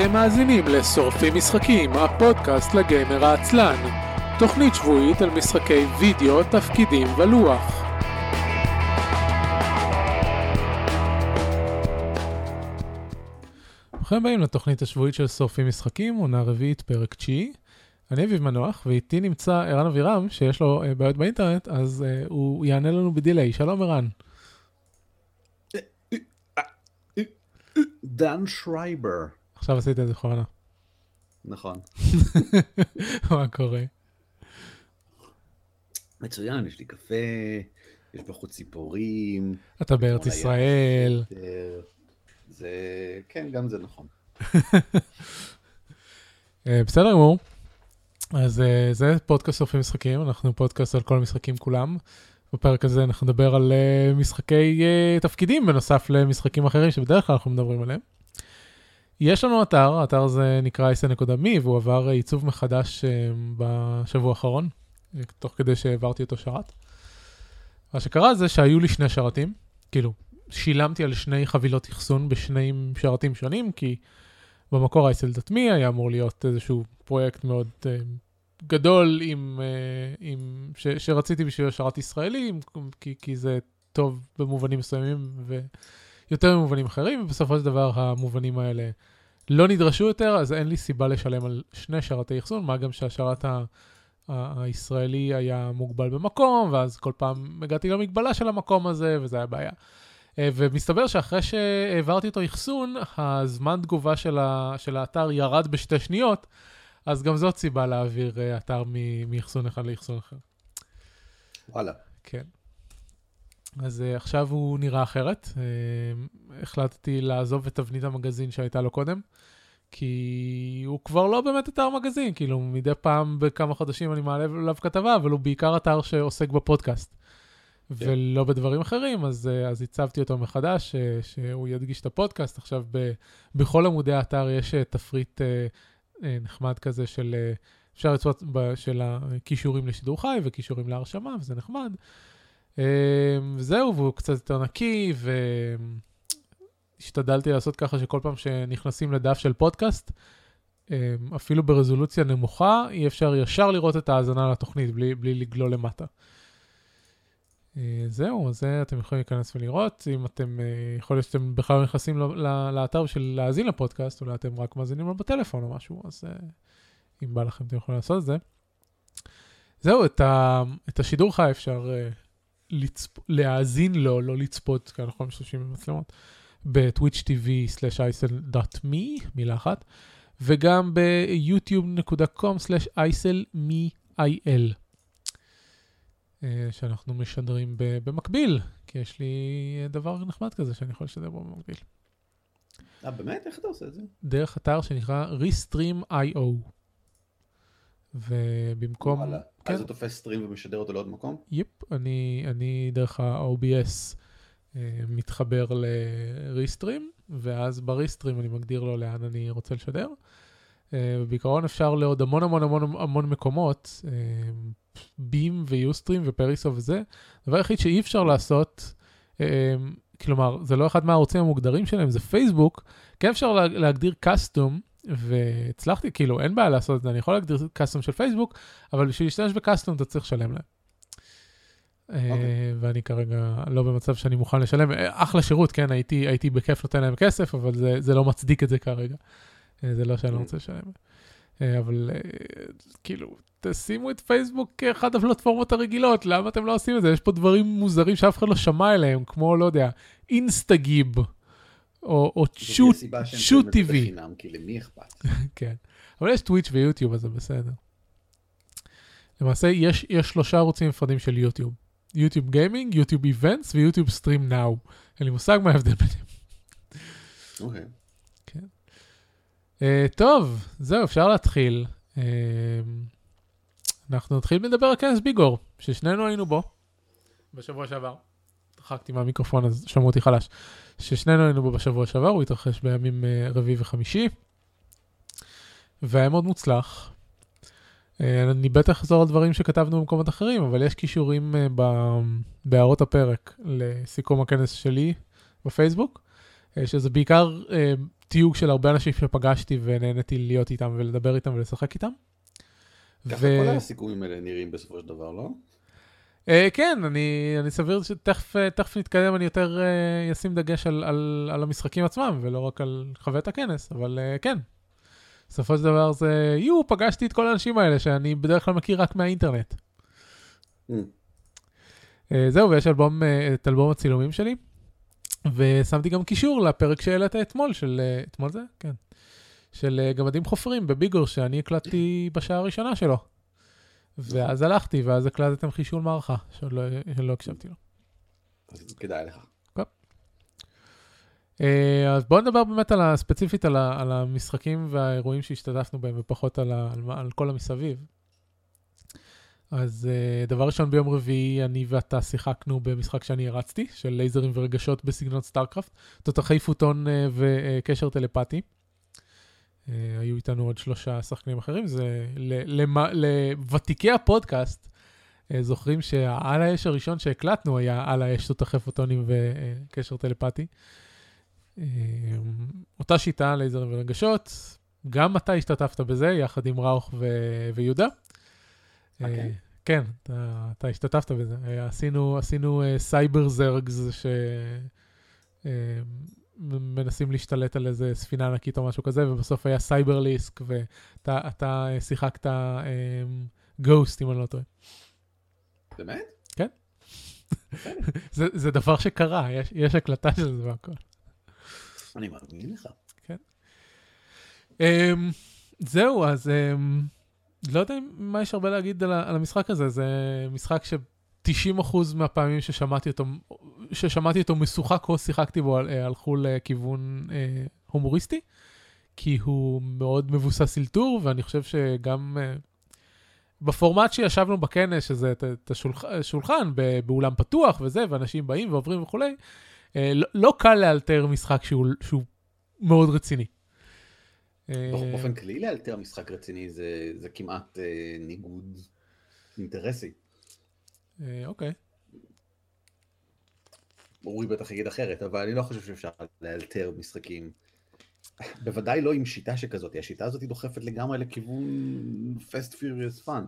אתם מאזינים לשורפים משחקים, הפודקאסט לגיימר העצלן. תוכנית שבועית על משחקי וידאו, תפקידים ולוח. ברוכים הבאים לתוכנית השבועית של שורפים משחקים, עונה רביעית, פרק תשיעי. אני אביב מנוח, ואיתי נמצא ערן אבירם, שיש לו uh, בעיות באינטרנט, אז uh, הוא יענה לנו בדיליי. שלום ערן. דן שרייבר. עכשיו עשית את זה בכוונה. נכון. מה קורה? מצוין, יש לי קפה, יש בחוץ ציפורים. אתה בארץ ישראל. זה, כן, גם זה נכון. אה, בסדר גמור. אז אה, זה פודקאסט שורפים משחקים, אנחנו פודקאסט על כל המשחקים כולם. בפרק הזה אנחנו נדבר על אה, משחקי תפקידים בנוסף למשחקים אחרים שבדרך כלל אנחנו מדברים עליהם. יש לנו אתר, האתר הזה נקרא isn.me והוא עבר אה, עיצוב מחדש אה, בשבוע האחרון, אה, תוך כדי שהעברתי אותו שרת. מה שקרה זה שהיו לי שני שרתים, כאילו, שילמתי על שני חבילות אחסון בשני שרתים שונים, כי במקור isl.me היה אמור להיות איזשהו פרויקט מאוד אה, גדול עם, אה, עם ש, שרציתי בשביל שרת ישראלי, עם- כי, כי זה טוב במובנים מסוימים ויותר במובנים אחרים, ובסופו של דבר המובנים האלה לא נדרשו יותר, אז אין לי סיבה לשלם על שני שרתי אחסון, מה גם שהשרת ה... הישראלי היה מוגבל במקום, ואז כל פעם הגעתי למגבלה של המקום הזה, וזה היה בעיה. אה, ומסתבר שאחרי שהעברתי אותו אחסון, הזמן תגובה של, ה- של האתר ירד בשתי שניות, אז גם זאת סיבה להעביר אה, אתר מאחסון אחד לאחסון אחר. וואלה. כן. אז uh, עכשיו הוא נראה אחרת. Uh, החלטתי לעזוב את תבנית המגזין שהייתה לו קודם, כי הוא כבר לא באמת אתר מגזין, כאילו מדי פעם בכמה חודשים אני מעלה עליו כתבה, אבל הוא בעיקר אתר שעוסק בפודקאסט. ולא בדברים אחרים, אז, uh, אז הצבתי אותו מחדש, uh, שהוא ידגיש את הפודקאסט. עכשיו, ב, בכל עמודי האתר יש uh, תפריט uh, uh, נחמד כזה של, uh, אפשר לצפות של הכישורים לשידור חי וכישורים להרשמה, וזה נחמד. Uh, וזהו, והוא קצת יותר נקי, והשתדלתי לעשות ככה שכל פעם שנכנסים לדף של פודקאסט, uh, אפילו ברזולוציה נמוכה, אי אפשר ישר לראות את ההאזנה לתוכנית בלי, בלי לגלול למטה. אה, זהו, אז זה אתם יכולים להיכנס ולראות. אם אתם, אה, יכול להיות שאתם בכלל נכנסים לאתר בשביל להאזין לפודקאסט, אולי אתם רק מאזינים לו בטלפון או משהו, אז אה, אם בא לכם אתם יכולים לעשות את זה. זהו, את, ה, את השידור חי אפשר לצפ, להאזין לו, לא לצפות, כי אנחנו לא משתמשים במצלמות, בטוויץ' tv/isl.me, מילה אחת, וגם ב-youtube.com/islmeil. אה, שאנחנו משדרים במקביל, כי יש לי דבר נחמד כזה שאני יכול לשדר בו במקביל. אה, באמת? איך אתה עושה את זה? דרך אתר שנקרא Restream.io. ובמקום... וואלה. כן, אז הוא תופס סטרים ומשדר אותו לעוד מקום? יפ, אני, אני דרך ה-OBS אה, מתחבר לריסטרים, ואז בריסטרים אני מגדיר לו לאן אני רוצה לשדר. אה, בעיקרון אפשר לעוד המון המון המון המון מקומות, בים ויוסטרים ופריסו וזה. הדבר היחיד שאי אפשר לעשות, אה, כלומר, זה לא אחד מהערוצים המוגדרים שלהם, זה פייסבוק, כן אפשר לה, להגדיר קאסטום, והצלחתי, כאילו, אין בעיה לעשות את זה, אני יכול להגדיר קאסטום של פייסבוק, אבל בשביל להשתמש בקאסטום אתה צריך לשלם להם. אה, אוקיי. ואני כרגע לא במצב שאני מוכן לשלם. אה, אחלה שירות, כן, הייתי, הייתי בכיף נותן להם כסף, אבל זה, זה לא מצדיק את זה כרגע. אה, זה לא שאני לא רוצה לשלם. אבל כאילו, תשימו את פייסבוק כאחת הפלטפורמות הרגילות, למה אתם לא עושים את זה? יש פה דברים מוזרים שאף אחד לא שמע עליהם, כמו, לא יודע, אינסטגיב, או, TV. בחינם, כי למי אכפת? כן. אבל יש טוויץ' ויוטיוב, אז זה בסדר. למעשה, יש, יש שלושה ערוצים נפרדים של יוטיוב. יוטיוב גיימינג, יוטיוב איבנטס ויוטיוב סטרים נאו. אין לי מושג מה ההבדל ביניהם. אוקיי. Uh, טוב, זהו, אפשר להתחיל. Uh, אנחנו נתחיל לדבר על כנס ביגור, ששנינו היינו בו בשבוע שעבר. דחקתי מהמיקרופון אז שמעו אותי חלש. ששנינו היינו בו בשבוע שעבר, הוא התרחש בימים uh, רביעי וחמישי. והיה מאוד מוצלח. Uh, אני בטח אחזור על דברים שכתבנו במקומות אחרים, אבל יש כישורים uh, ב- בהערות הפרק לסיכום הכנס שלי בפייסבוק, שזה בעיקר תיוג של הרבה אנשים שפגשתי ונהניתי להיות איתם ולדבר איתם ולשחק איתם. ככה כל הסיכומים האלה נראים בסופו של דבר, לא? Uh, כן, אני, אני סביר שתכף uh, נתקדם, אני יותר uh, אשים דגש על, על, על המשחקים עצמם, ולא רק על חוויית הכנס, אבל כן. בסופו של דבר זה, יו, פגשתי את כל האנשים האלה שאני בדרך כלל מכיר רק מהאינטרנט. Mm. זהו, ויש אלבום, את אלבום הצילומים שלי, ושמתי גם קישור לפרק שהעלית אתמול, של, אתמול זה? כן. של גמדים חופרים בביגור, שאני הקלטתי בשעה הראשונה שלו. ואז הלכתי, ואז הקלטתם חישול מערכה, שלא, שלא הקשבתי לו. אז כדאי לך. אה, אז בואו נדבר באמת על הספציפית על, על המשחקים והאירועים שהשתתפנו בהם, ופחות על, על, על כל המסביב. אז אה, דבר ראשון, ביום רביעי אני ואתה שיחקנו במשחק שאני הרצתי, של לייזרים ורגשות בסגנון StarCraft, תותחי פוטון אה, וקשר טלפתי. אה, היו איתנו עוד שלושה שחקנים אחרים, זה לוותיקי הפודקאסט, uh, זוכרים שהעל האש הראשון שהקלטנו היה על האש תותחי פוטונים וקשר טלפתי. אה, אותה שיטה, לייזרים ורגשות, גם אתה השתתפת בזה, יחד עם ראוך ו- ויהודה. Okay. אוקיי. כן, אתה, אתה השתתפת בזה. עשינו, עשינו cyber Zergs ש... מנסים להשתלט על איזה ספינה ענקית או משהו כזה, ובסוף היה cyber lisk, ואתה שיחקת Ghost, אם אני לא טועה. באמת? כן. זה, זה דבר שקרה, יש, יש הקלטה של זה והכל. אני מאמין לך. כן. Um, זהו, אז um, לא יודע מה יש הרבה להגיד על, על המשחק הזה, זה משחק ש... 90% מהפעמים ששמעתי אותו, ששמעתי אותו משוחק או שיחקתי בו, אה, הלכו לכיוון אה, הומוריסטי, כי הוא מאוד מבוסס אלתור, ואני חושב שגם אה, בפורמט שישבנו בכנס, שזה את השולחן באולם פתוח וזה, ואנשים באים ועוברים וכולי, אה, לא, לא קל לאלתר משחק שהוא, שהוא מאוד רציני. אה, באופן כללי לאלתר משחק רציני זה, זה כמעט אה, ניגוד אינטרסי. אה, אוקיי. אורי בטח יגיד אחרת, אבל אני לא חושב שאפשר לאלתר משחקים. בוודאי לא עם שיטה שכזאת, השיטה הזאת דוחפת לגמרי לכיוון Fast Furious Fun.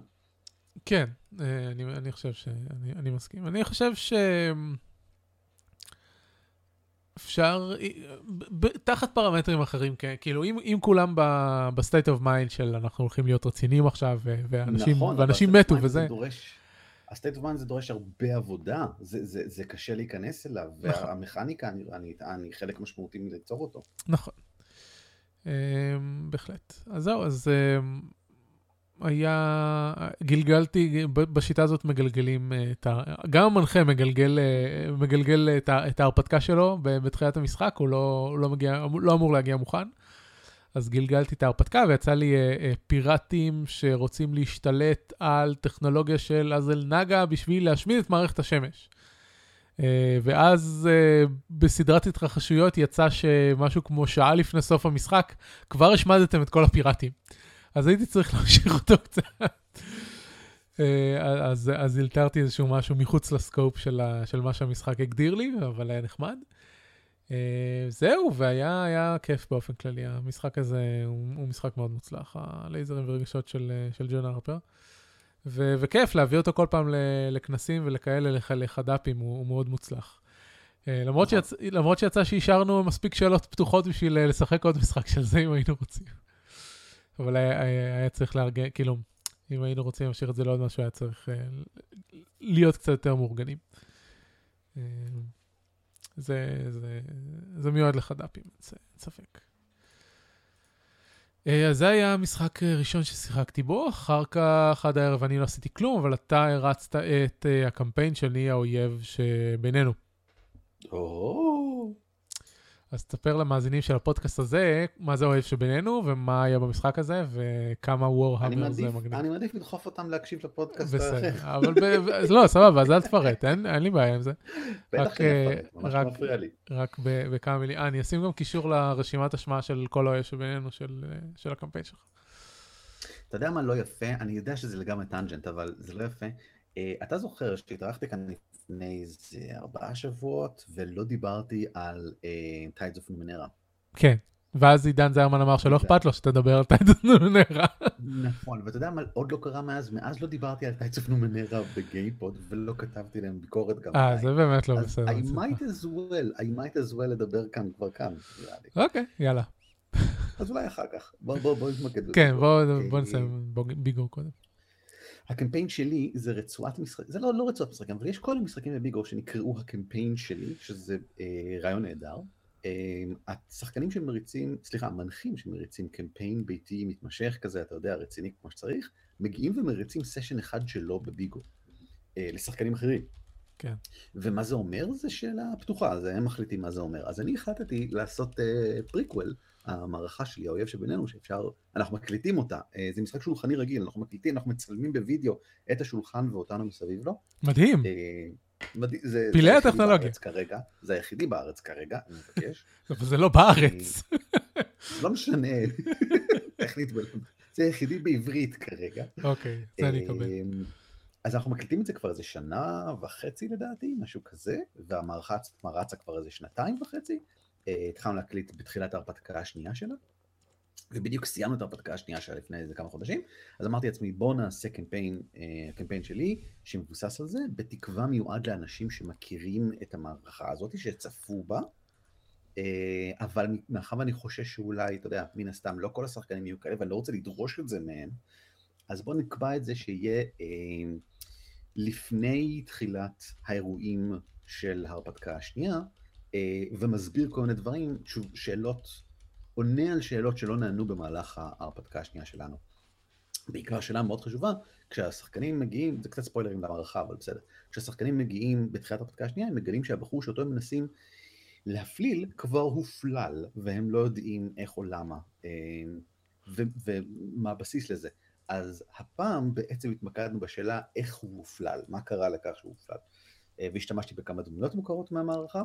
כן, אה, אני, אני חושב ש... אני, אני מסכים. אני חושב ש... אפשר, תחת פרמטרים אחרים, כן, כאילו אם, אם כולם ב state of mind של אנחנו הולכים להיות רציניים עכשיו, ואנשים, נכון, ואנשים מתו וזה. דורש, ה state of mind זה דורש הרבה עבודה, זה, זה, זה קשה להיכנס אליו, נכון. והמכניקה, אני, אני, אני חלק משמעותי מליצור אותו. נכון, אמ, בהחלט. אז זהו, אז um, היה, גלגלתי, בשיטה הזאת מגלגלים אה, את ה... גם המנחה מגלגל, אה, מגלגל את, ה, את ההרפתקה שלו בתחילת המשחק, הוא לא, לא, מגיע, לא אמור להגיע מוכן. אז גלגלתי את ההרפתקה ויצא לי uh, uh, פיראטים שרוצים להשתלט על טכנולוגיה של אזל נגה בשביל להשמיד את מערכת השמש. Uh, ואז uh, בסדרת התרחשויות יצא שמשהו כמו שעה לפני סוף המשחק, כבר השמדתם את כל הפיראטים. אז הייתי צריך להמשיך אותו קצת. uh, אז, אז אלתרתי איזשהו משהו מחוץ לסקופ של, ה, של מה שהמשחק הגדיר לי, אבל היה נחמד. אה, זהו, והיה כיף באופן כללי. המשחק הזה הוא, הוא משחק מאוד מוצלח, הלייזרים ורגשות של, אה, של ג'ון הרפר. ו- וכיף להביא אותו כל פעם לכנסים ולכאלה, לח- לחד"פים, הוא, הוא מאוד מוצלח. אה, למרות, נכון. שיצ... למרות שיצא שהשארנו מספיק שאלות פתוחות בשביל לשחק עוד משחק של זה, אם היינו רוצים. אבל היה, היה, היה צריך לארגן, כאילו, אם היינו רוצים להמשיך את זה לעוד משהו, היה צריך להיות קצת יותר מאורגנים. זה, זה, זה מיועד לחד"פים, אין ספק. אה, אז זה היה המשחק ראשון ששיחקתי בו, אחר כך עד הערב אני לא עשיתי כלום, אבל אתה הרצת את uh, הקמפיין של נהיה האויב שבינינו. או, אז תספר למאזינים של הפודקאסט הזה מה זה האוהב שבינינו ומה היה במשחק הזה וכמה וורהמר זה מגניב. אני מעדיף לדחוף אותם להקשיב לפודקאסט בסדר, אבל לא, סבבה, אז אל תפרט, אין לי בעיה עם זה. בטח אני אפרט, ממש מפריע לי. רק בכמה מילים. אה, אני אשים גם קישור לרשימת השמעה של כל האוהב שבינינו של הקמפיין שלך. אתה יודע מה לא יפה? אני יודע שזה לגמרי טנג'נט, אבל זה לא יפה. אה, אתה זוכר שהתארחתי כאן לפני איזה ארבעה שבועות, ולא דיברתי על Tides of Numenera. כן. ואז עידן זרמן אמר שלא אכפת לו שתדבר על טייטס Numenera. נכון, ואתה יודע מה עוד לא קרה מאז? מאז לא דיברתי על Tides Numenera ב GamePod, ולא כתבתי להם ביקורת גם. אה, זה באמת לא בסדר. I might as well, I might as well לדבר כאן כבר כאן. אוקיי, יאללה. אז אולי אחר כך. בוא נתמקד. כן, בוא בוא נסיים ביגור קודם. הקמפיין שלי זה רצועת משחקים, זה לא, לא רצועת משחקים, אבל יש כל מיני משחקים בביגור שנקראו הקמפיין שלי, שזה אה, רעיון נהדר. אה, השחקנים שמריצים, סליחה, המנחים שמריצים קמפיין ביתי מתמשך כזה, אתה יודע, רציני כמו שצריך, מגיעים ומריצים סשן אחד שלו בביגור, אה, לשחקנים אחרים. כן. ומה זה אומר? זה שאלה פתוחה, זה הם מחליטים מה זה אומר. אז אני החלטתי לעשות אה, פריקוול, המערכה שלי, האויב שבינינו, שאפשר, אנחנו מקליטים אותה. אה, זה משחק שולחני רגיל, אנחנו מקליטים, אנחנו מצלמים בווידאו את השולחן ואותנו מסביב לו. מדהים. אה, מדהים, זה, פילי הטכנולוגיה. כרגע, זה היחידי בארץ כרגע, אני מבקש. אבל זה לא בארץ. לא משנה, טכנית, זה היחידי בעברית כרגע. אוקיי, זה אני אקבל. אז אנחנו מקליטים את זה כבר איזה שנה וחצי לדעתי, משהו כזה, והמערכה עצמה רצה כבר איזה שנתיים וחצי. אה, התחלנו להקליט בתחילת ההרפתקה השנייה שלה, ובדיוק סיימנו את ההרפתקה השנייה שלה לפני איזה כמה חודשים, אז אמרתי לעצמי בוא נעשה קמפיין, אה, הקמפיין שלי, שמבוסס על זה, בתקווה מיועד לאנשים שמכירים את המערכה הזאת, שצפו בה, אה, אבל מאחר ואני חושש שאולי, אתה יודע, מן הסתם לא כל השחקנים יהיו כאלה, ואני לא רוצה לדרוש את זה מהם, אז בואו נקבע את זה שיהיה אה, לפני תחילת האירועים של ההרפתקה השנייה, אה, ומסביר כל מיני דברים, שוב, שאלות, עונה על שאלות שלא נענו במהלך ההרפתקה השנייה שלנו. בעיקר שאלה מאוד חשובה, כשהשחקנים מגיעים, זה קצת ספוילרים למערכה, אבל בסדר, כשהשחקנים מגיעים בתחילת ההרפתקה השנייה, הם מגלים שהבחור שאותו הם מנסים להפליל כבר הופלל, והם לא יודעים איך או למה, אה, ומה הבסיס לזה. אז הפעם בעצם התמקדנו בשאלה איך הוא הופלל, מה קרה לכך שהוא הופלל. אה, והשתמשתי בכמה דמויות מוכרות מהמערכה,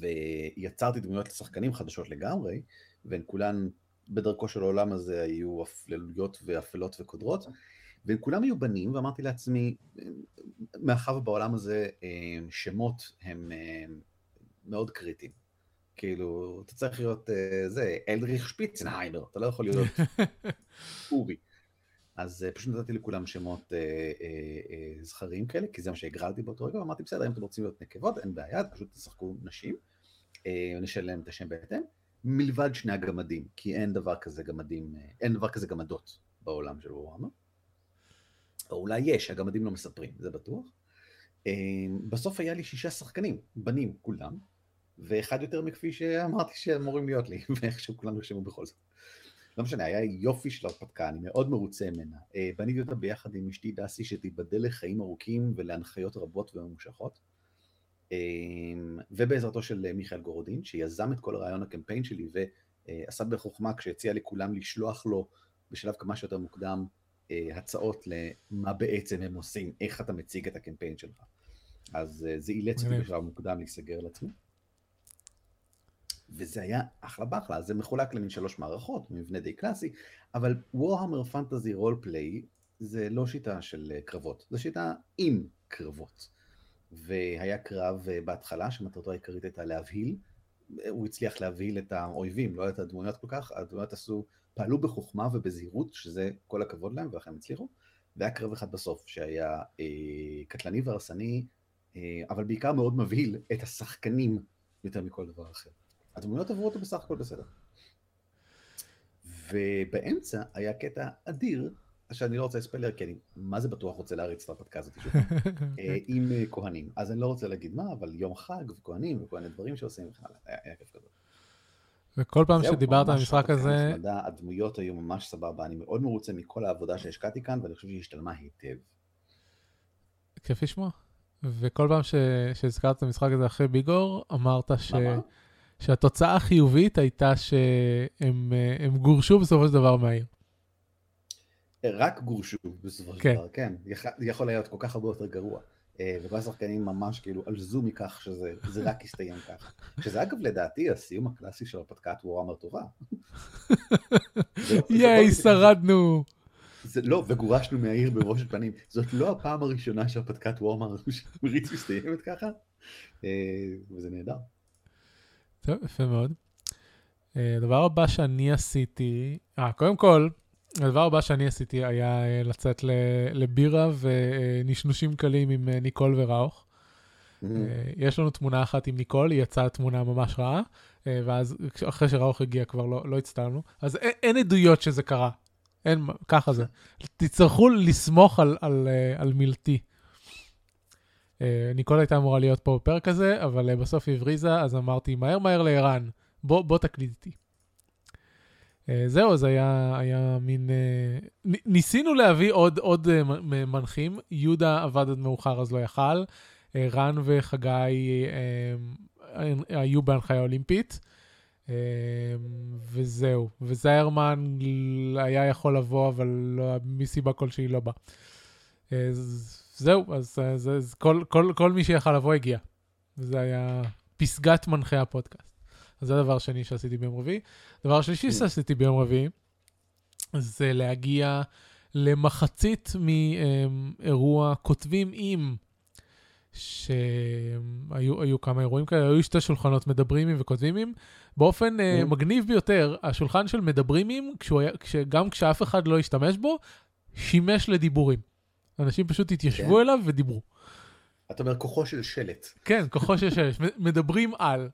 ויצרתי דמויות לשחקנים חדשות לגמרי, והן כולן בדרכו של העולם הזה היו אפללויות ואפלות וקודרות, והם כולם היו בנים, ואמרתי לעצמי, מאחר ובעולם הזה אה, שמות הם אה, מאוד קריטיים. כאילו, אתה צריך להיות אה, זה, אלדריך שפיצנהיימר, אתה לא יכול להיות אורי. אז אה, פשוט נתתי לכולם שמות אה, אה, אה, זכרים כאלה, כי זה מה שהגרלתי באותו רגע, ואמרתי, בסדר, אם אתם רוצים להיות נקבות, אין בעיה, פשוט תשחקו נשים, אה, נשלם את השם בהתאם, מלבד שני הגמדים, כי אין דבר כזה גמדים, אה, אין דבר כזה גמדות בעולם של ווארמה. או אולי יש, הגמדים לא מספרים, זה בטוח. אה, בסוף היה לי שישה שחקנים, בנים כולם, ואחד יותר מכפי שאמרתי שאמורים להיות לי, ואיכשהו כולם נרשמו בכל זאת. לא משנה, היה יופי של הרפתקה, אני מאוד מרוצה ממנה. אה, בניתי אותה ביחד עם אשתי דסי, שתיבדל לחיים ארוכים ולהנחיות רבות וממושכות. אה, ובעזרתו של מיכאל גורודין, שיזם את כל הרעיון הקמפיין שלי ועשה בחוכמה כשהציע לכולם לשלוח לו בשלב כמה שיותר מוקדם אה, הצעות למה בעצם הם עושים, איך אתה מציג את הקמפיין שלך. אז זה אילץ אותי. בשלב מוקדם להיסגר לעצמי. וזה היה אחלה באחלה, זה מחולק למין שלוש מערכות, מבנה די קלאסי, אבל וורהמר פנטזי רול פליי זה לא שיטה של אה, קרבות, זו שיטה עם קרבות. והיה קרב אה, בהתחלה שמטרתו העיקרית הייתה להבהיל, הוא הצליח להבהיל את האויבים, לא את הדמויות כל כך, הדמויות עשו, פעלו בחוכמה ובזהירות, שזה כל הכבוד להם ולכן הם הצליחו, והיה קרב אחד בסוף שהיה אה, קטלני והרסני, אה, אבל בעיקר מאוד מבהיל את השחקנים יותר מכל דבר אחר. הדמויות עברו אותו בסך הכל בסדר. ובאמצע היה קטע אדיר, שאני לא רוצה לספיילר, כי אני מה זה בטוח רוצה להריץ את ההרפתקה הזאת שוב, אה, עם אה, כהנים. אז אני לא רוצה להגיד מה, אבל יום חג וכהנים וכל מיני דברים שעושים וכן הלאה, היה היה כיף גדול. וכל פעם שדיברת על המשחק הזה, נחמדה, הדמויות היו ממש סבבה, אני מאוד מרוצה מכל העבודה שהשקעתי כאן, ואני חושב שהיא השתלמה היטב. כיף לשמוע. וכל פעם ש- שהזכרת את המשחק הזה אחרי ביגור, אמרת ש... מה, מה? שהתוצאה החיובית הייתה שהם אה, הם גורשו בסופו של דבר מהעיר. רק גורשו בסופו של כן. דבר, כן, יכ- יכול להיות כל כך הרבה יותר גרוע. אה, וכל השחקנים ממש כאילו עלזו מכך שזה זה רק הסתיים ככה. שזה אגב לדעתי הסיום הקלאסי של הרפתקת וורהמר טובה. זה לא- זה ייי, לא- שרדנו! זה לא, וגורשנו מהעיר בראש פנים. זאת לא הפעם הראשונה שהרפתקת וורהמר שמריץ מסתיימת ככה, אה, וזה נהדר. טוב, יפה מאוד. הדבר הבא שאני עשיתי, אה, קודם כל, הדבר הבא שאני עשיתי היה אה, לצאת לבירה ונשנושים קלים עם אה, ניקול וראוך. Mm-hmm. יש לנו תמונה אחת עם ניקול, היא יצאה תמונה ממש רעה, ואז אחרי שראוך הגיע כבר לא, לא הצטערנו. אז אין, אין עדויות שזה קרה. אין, ככה זה. תצטרכו לסמוך על, על, על מילתי. ניקול הייתה אמורה להיות פה בפרק הזה, אבל בסוף היא הבריזה, אז אמרתי, מהר מהר לערן, בוא, בוא תקליט איתי. Uh, זהו, אז היה, היה מין... ניסינו להביא עוד, עוד מנחים, יהודה עבד עד מאוחר אז לא יכל, רן וחגי היו בהנחיה אולימפית, וזהו. וזיירמן היה יכול לבוא, אבל לא, מסיבה כלשהי לא בא. Uh, זהו, אז, אז, אז כל, כל, כל מי שיכל לבוא הגיע. וזה היה פסגת מנחי הפודקאסט. אז זה הדבר השני שעשיתי ביום רביעי. דבר שלישי שעשיתי ביום רביעי, זה להגיע למחצית מאירוע כותבים עם, שהיו כמה אירועים כאלה, היו שתי שולחנות מדברים עם וכותבים עם. באופן uh, מגניב ביותר, השולחן של מדברים עם, גם כשאף אחד לא השתמש בו, שימש לדיבורים. אנשים פשוט התיישבו כן. אליו ודיברו. אתה אומר כוחו של שלט. כן, כוחו של שלט, מדברים על.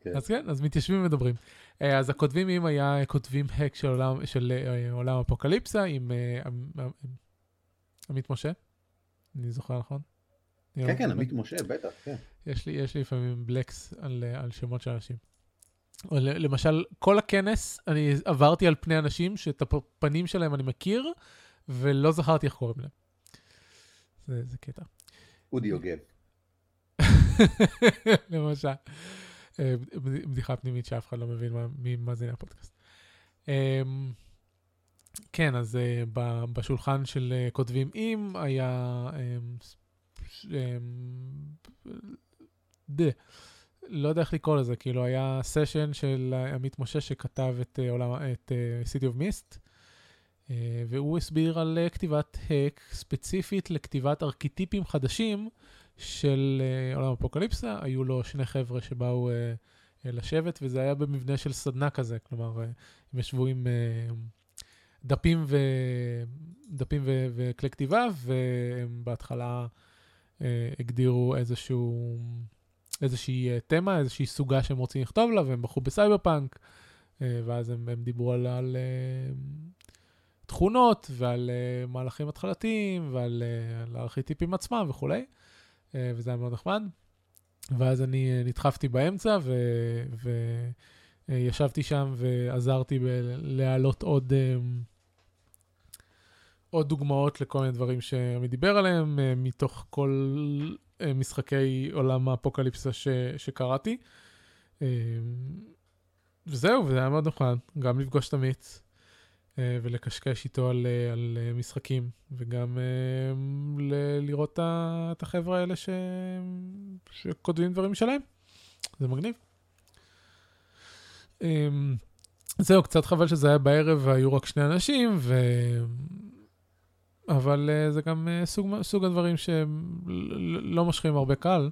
כן. אז כן, אז מתיישבים ומדברים. אה, אז הכותבים אם היה כותבים האק של עולם, של אה, עולם אפוקליפסה עם אה, עמית משה, אני זוכר נכון? כן, כן, עמית משה, בטח, כן. יש לי, יש לי לפעמים בלקס על, על שמות של אנשים. למשל, כל הכנס, אני עברתי על פני אנשים שאת הפנים שלהם אני מכיר, ולא זכרתי איך קוראים להם. זה, זה קטע. אודי יוגב. למשל. אה, בדיחה פנימית שאף אחד לא מבין מי מאזיני הפודקאסט. אמ, כן, אז אה, בשולחן של אה, כותבים עם היה... אמ, אמ, לא יודע איך לקרוא לזה, כאילו היה סשן של עמית משה שכתב את עולם, את City of Mist, והוא הסביר על כתיבת האק ספציפית לכתיבת ארכיטיפים חדשים של uh, עולם אפוקליפסה, היו לו שני חבר'ה שבאו לשבת, וזה היה במבנה של סדנה כזה, כלומר, הם ישבו עם דפים, ו... דפים ו... וכלי כתיבה, והם בהתחלה הגדירו איזשהו, איזושהי תמה, איזושהי סוגה שהם רוצים לכתוב לה, והם בחרו בסייבר פאנק, ואז הם, הם דיברו על... על תכונות ועל uh, מהלכים התחלתיים ועל uh, הארכיטיפים עצמם וכולי. אה, וזה היה מאוד נחמד. ואז אני אה, נדחפתי באמצע וישבתי שם ועזרתי להעלות עוד, אה, עוד דוגמאות לכל מיני דברים שעמי דיבר עליהם, מתוך כל משחקי עולם האפוקליפסה ש, שקראתי. וזהו, וזה היה מאוד נחמד, גם לפגוש את אה, ולקשקש איתו על, אה, על אה, משחקים, וגם ל- לראות את החבר'ה האלה ש... שכותבים דברים שלהם. זה מגניב. זהו, קצת חבל שזה היה בערב והיו רק שני אנשים, ו... אבל זה גם סוג, סוג הדברים שלא מושכים הרבה קל.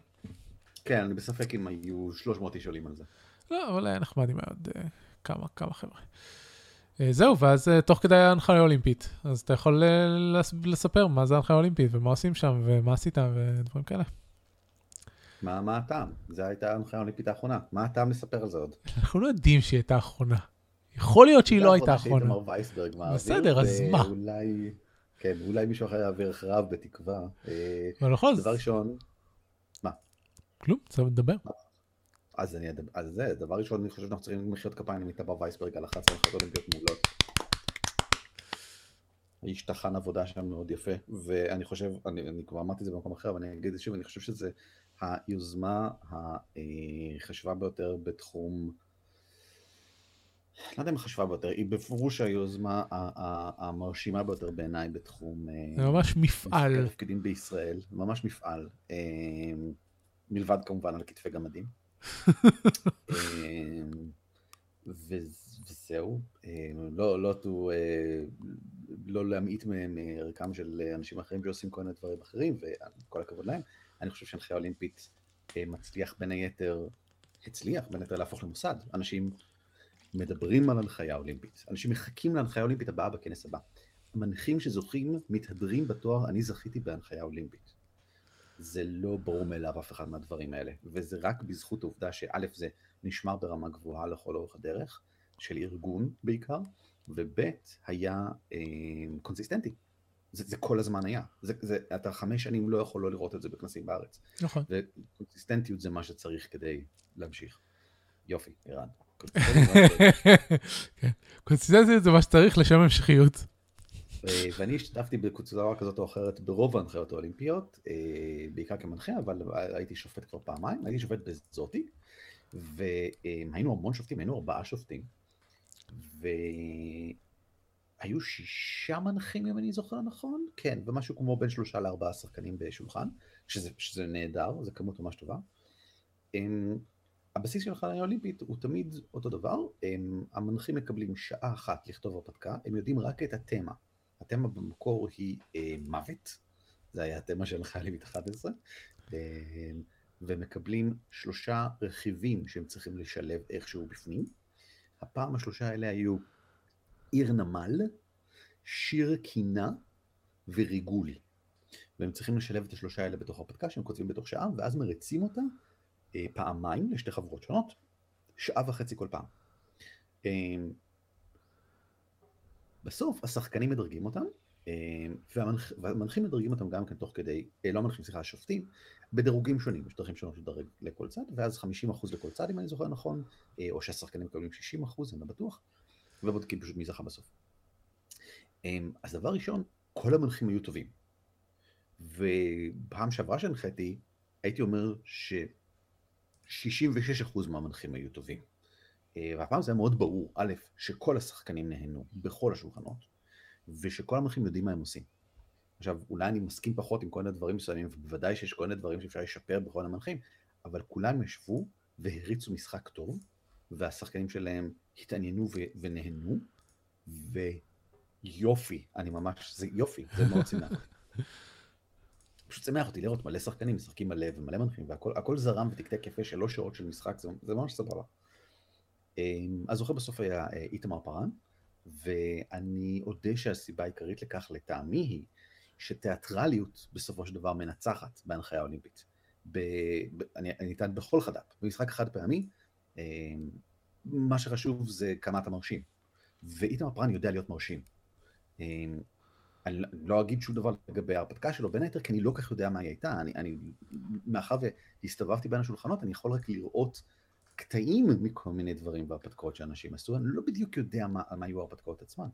כן, אני בספק אם היו 300 איש עולים על זה. לא, אבל היה נחמד עם עוד כמה, כמה חבר'ה. אה, זהו, ואז אה, תוך כדי ההנחיה האולימפית, אז אתה יכול אה, לספר מה זה ההנחיה האולימפית, ומה עושים שם, ומה עשית, ודברים כאלה. מה, מה הטעם? זו הייתה ההנחיה האולימפית האחרונה. מה הטעם לספר על זה עוד? אנחנו לא יודעים שהיא הייתה אחרונה. יכול להיות שהיא לא הייתה אחרונה. שאיתמר וייסברג מעביר. בסדר, אז מה? אולי, כן, אולי מישהו אחר יעביר אחריו בתקווה. אבל נכון. דבר ראשון, מה? כלום, צריך לדבר. אז אני, אז זה, דבר ראשון, אני חושב שאנחנו צריכים מחיאות כפיים למתאבר וייסברג על 11 הנחיות אולימפיות מעולות. האיש טחן עבודה שם מאוד יפה, ואני חושב, אני, אני כבר אמרתי את זה במקום אחר, אבל אני אגיד את זה שוב, אני חושב שזה היוזמה החשובה ביותר בתחום, לא יודע אם החשובה ביותר, היא בפירוש היוזמה המרשימה ביותר בעיניי בתחום... זה ממש מפעל. תפקידים בישראל, ממש מפעל. אה, מלבד כמובן על כתפי גמדים. אמ, וזהו, אמ, לא, לא, לא, לא להמעיט מערכם של אנשים אחרים שעושים כל מיני דברים אחרים, וכל הכבוד להם. אני חושב שהנחיה אולימפית אה, מצליח בין היתר, הצליח בין היתר להפוך למוסד. אנשים מדברים על הנחיה אולימפית. אנשים מחכים להנחיה אולימפית הבאה בכנס הבא. המנחים שזוכים מתהדרים בתואר אני זכיתי בהנחיה אולימפית. זה לא ברור מאליו אף אחד מהדברים האלה, וזה רק בזכות העובדה שא' זה נשמר ברמה גבוהה לכל אורך הדרך, של ארגון בעיקר, וב' היה אה, קונסיסטנטי. זה, זה כל הזמן היה. זה, זה, אתה חמש שנים לא יכול לא לראות את זה בכנסים בארץ. נכון. וקונסיסטנטיות זה מה שצריך כדי להמשיך. יופי, ערן. כן. קונסיסטנטיות זה מה שצריך לשם המשכיות. ואני השתתפתי בקבוצה כזאת או אחרת ברוב ההנחיות האולימפיות, אה, בעיקר כמנחה, אבל הייתי שופט כבר פעמיים, הייתי שופט בזאתי, והיינו המון שופטים, היינו ארבעה שופטים, והיו שישה מנחים אם אני זוכר נכון, כן, ומשהו כמו בין שלושה לארבעה שחקנים בשולחן, שזה, שזה נהדר, זו כמות ממש טובה. הבסיס של החלטה האולימפית הוא תמיד אותו דבר, המנחים מקבלים שעה אחת לכתוב הרפתקה, הם יודעים רק את התמה. התמה במקור היא אה, מוות, זה היה התמה של החיילים 11, אה, ומקבלים שלושה רכיבים שהם צריכים לשלב איכשהו בפנים. הפעם השלושה האלה היו עיר נמל, שיר קינה וריגולי. והם צריכים לשלב את השלושה האלה בתוך הרפתקה שהם כותבים בתוך שעה, ואז מריצים אותה אה, פעמיים לשתי חברות שונות, שעה וחצי כל פעם. בסוף השחקנים מדרגים אותם, אה, והמנח, והמנחים מדרגים אותם גם כן תוך כדי, אה, לא מנחים, סליחה, השופטים, בדירוגים שונים, יש דרכים שונות לדרג לכל צד, ואז 50% לכל צד אם אני זוכר נכון, אה, או שהשחקנים מקבלים 60%, אני לא בטוח, ובודקים פשוט מי זכה בסוף. אז דבר ראשון, כל המנחים היו טובים. ופעם שעברה שהנחיתי, הייתי אומר ש-66% מהמנחים היו טובים. אה, והפעם זה היה מאוד ברור, א', שכל השחקנים נהנו בכל השולחנות, ושכל המנחים יודעים מה הם עושים. עכשיו, אולי אני מסכים פחות עם כל מיני דברים מסוימים, ובוודאי שיש כל מיני דברים שאפשר לשפר בכל המנחים, אבל כולם ישבו והריצו משחק טוב, והשחקנים שלהם התעניינו ו- ונהנו, ויופי, אני ממש, זה יופי, זה מאוד אותי. פשוט שימח אותי לראות מלא שחקנים משחקים מלא ומלא מנחים, והכל זרם ותקתק יפה שלוש שעות של משחק, זה, זה ממש סבבה. אמ, הזוכה בסוף היה אה, איתמר פארן, ואני אודה שהסיבה העיקרית לכך לטעמי היא שתיאטרליות בסופו של דבר מנצחת בהנחיה האולימפית. ב, ב, אני, ניתן בכל חד"פ, במשחק חד פעמי, אמ, מה שחשוב זה כמה אתה מרשים. ואיתמר פארן יודע להיות מרשים. אמ, אני לא אגיד שום דבר לגבי ההרפתקה שלו, בין היתר כי אני לא כל כך יודע מה היא הייתה, אני, אני מאחר והסתובבתי בין השולחנות, אני יכול רק לראות קטעים מכל מיני דברים בהרפתקאות שאנשים עשו, אני לא בדיוק יודע מה, מה היו ההרפתקאות עצמן,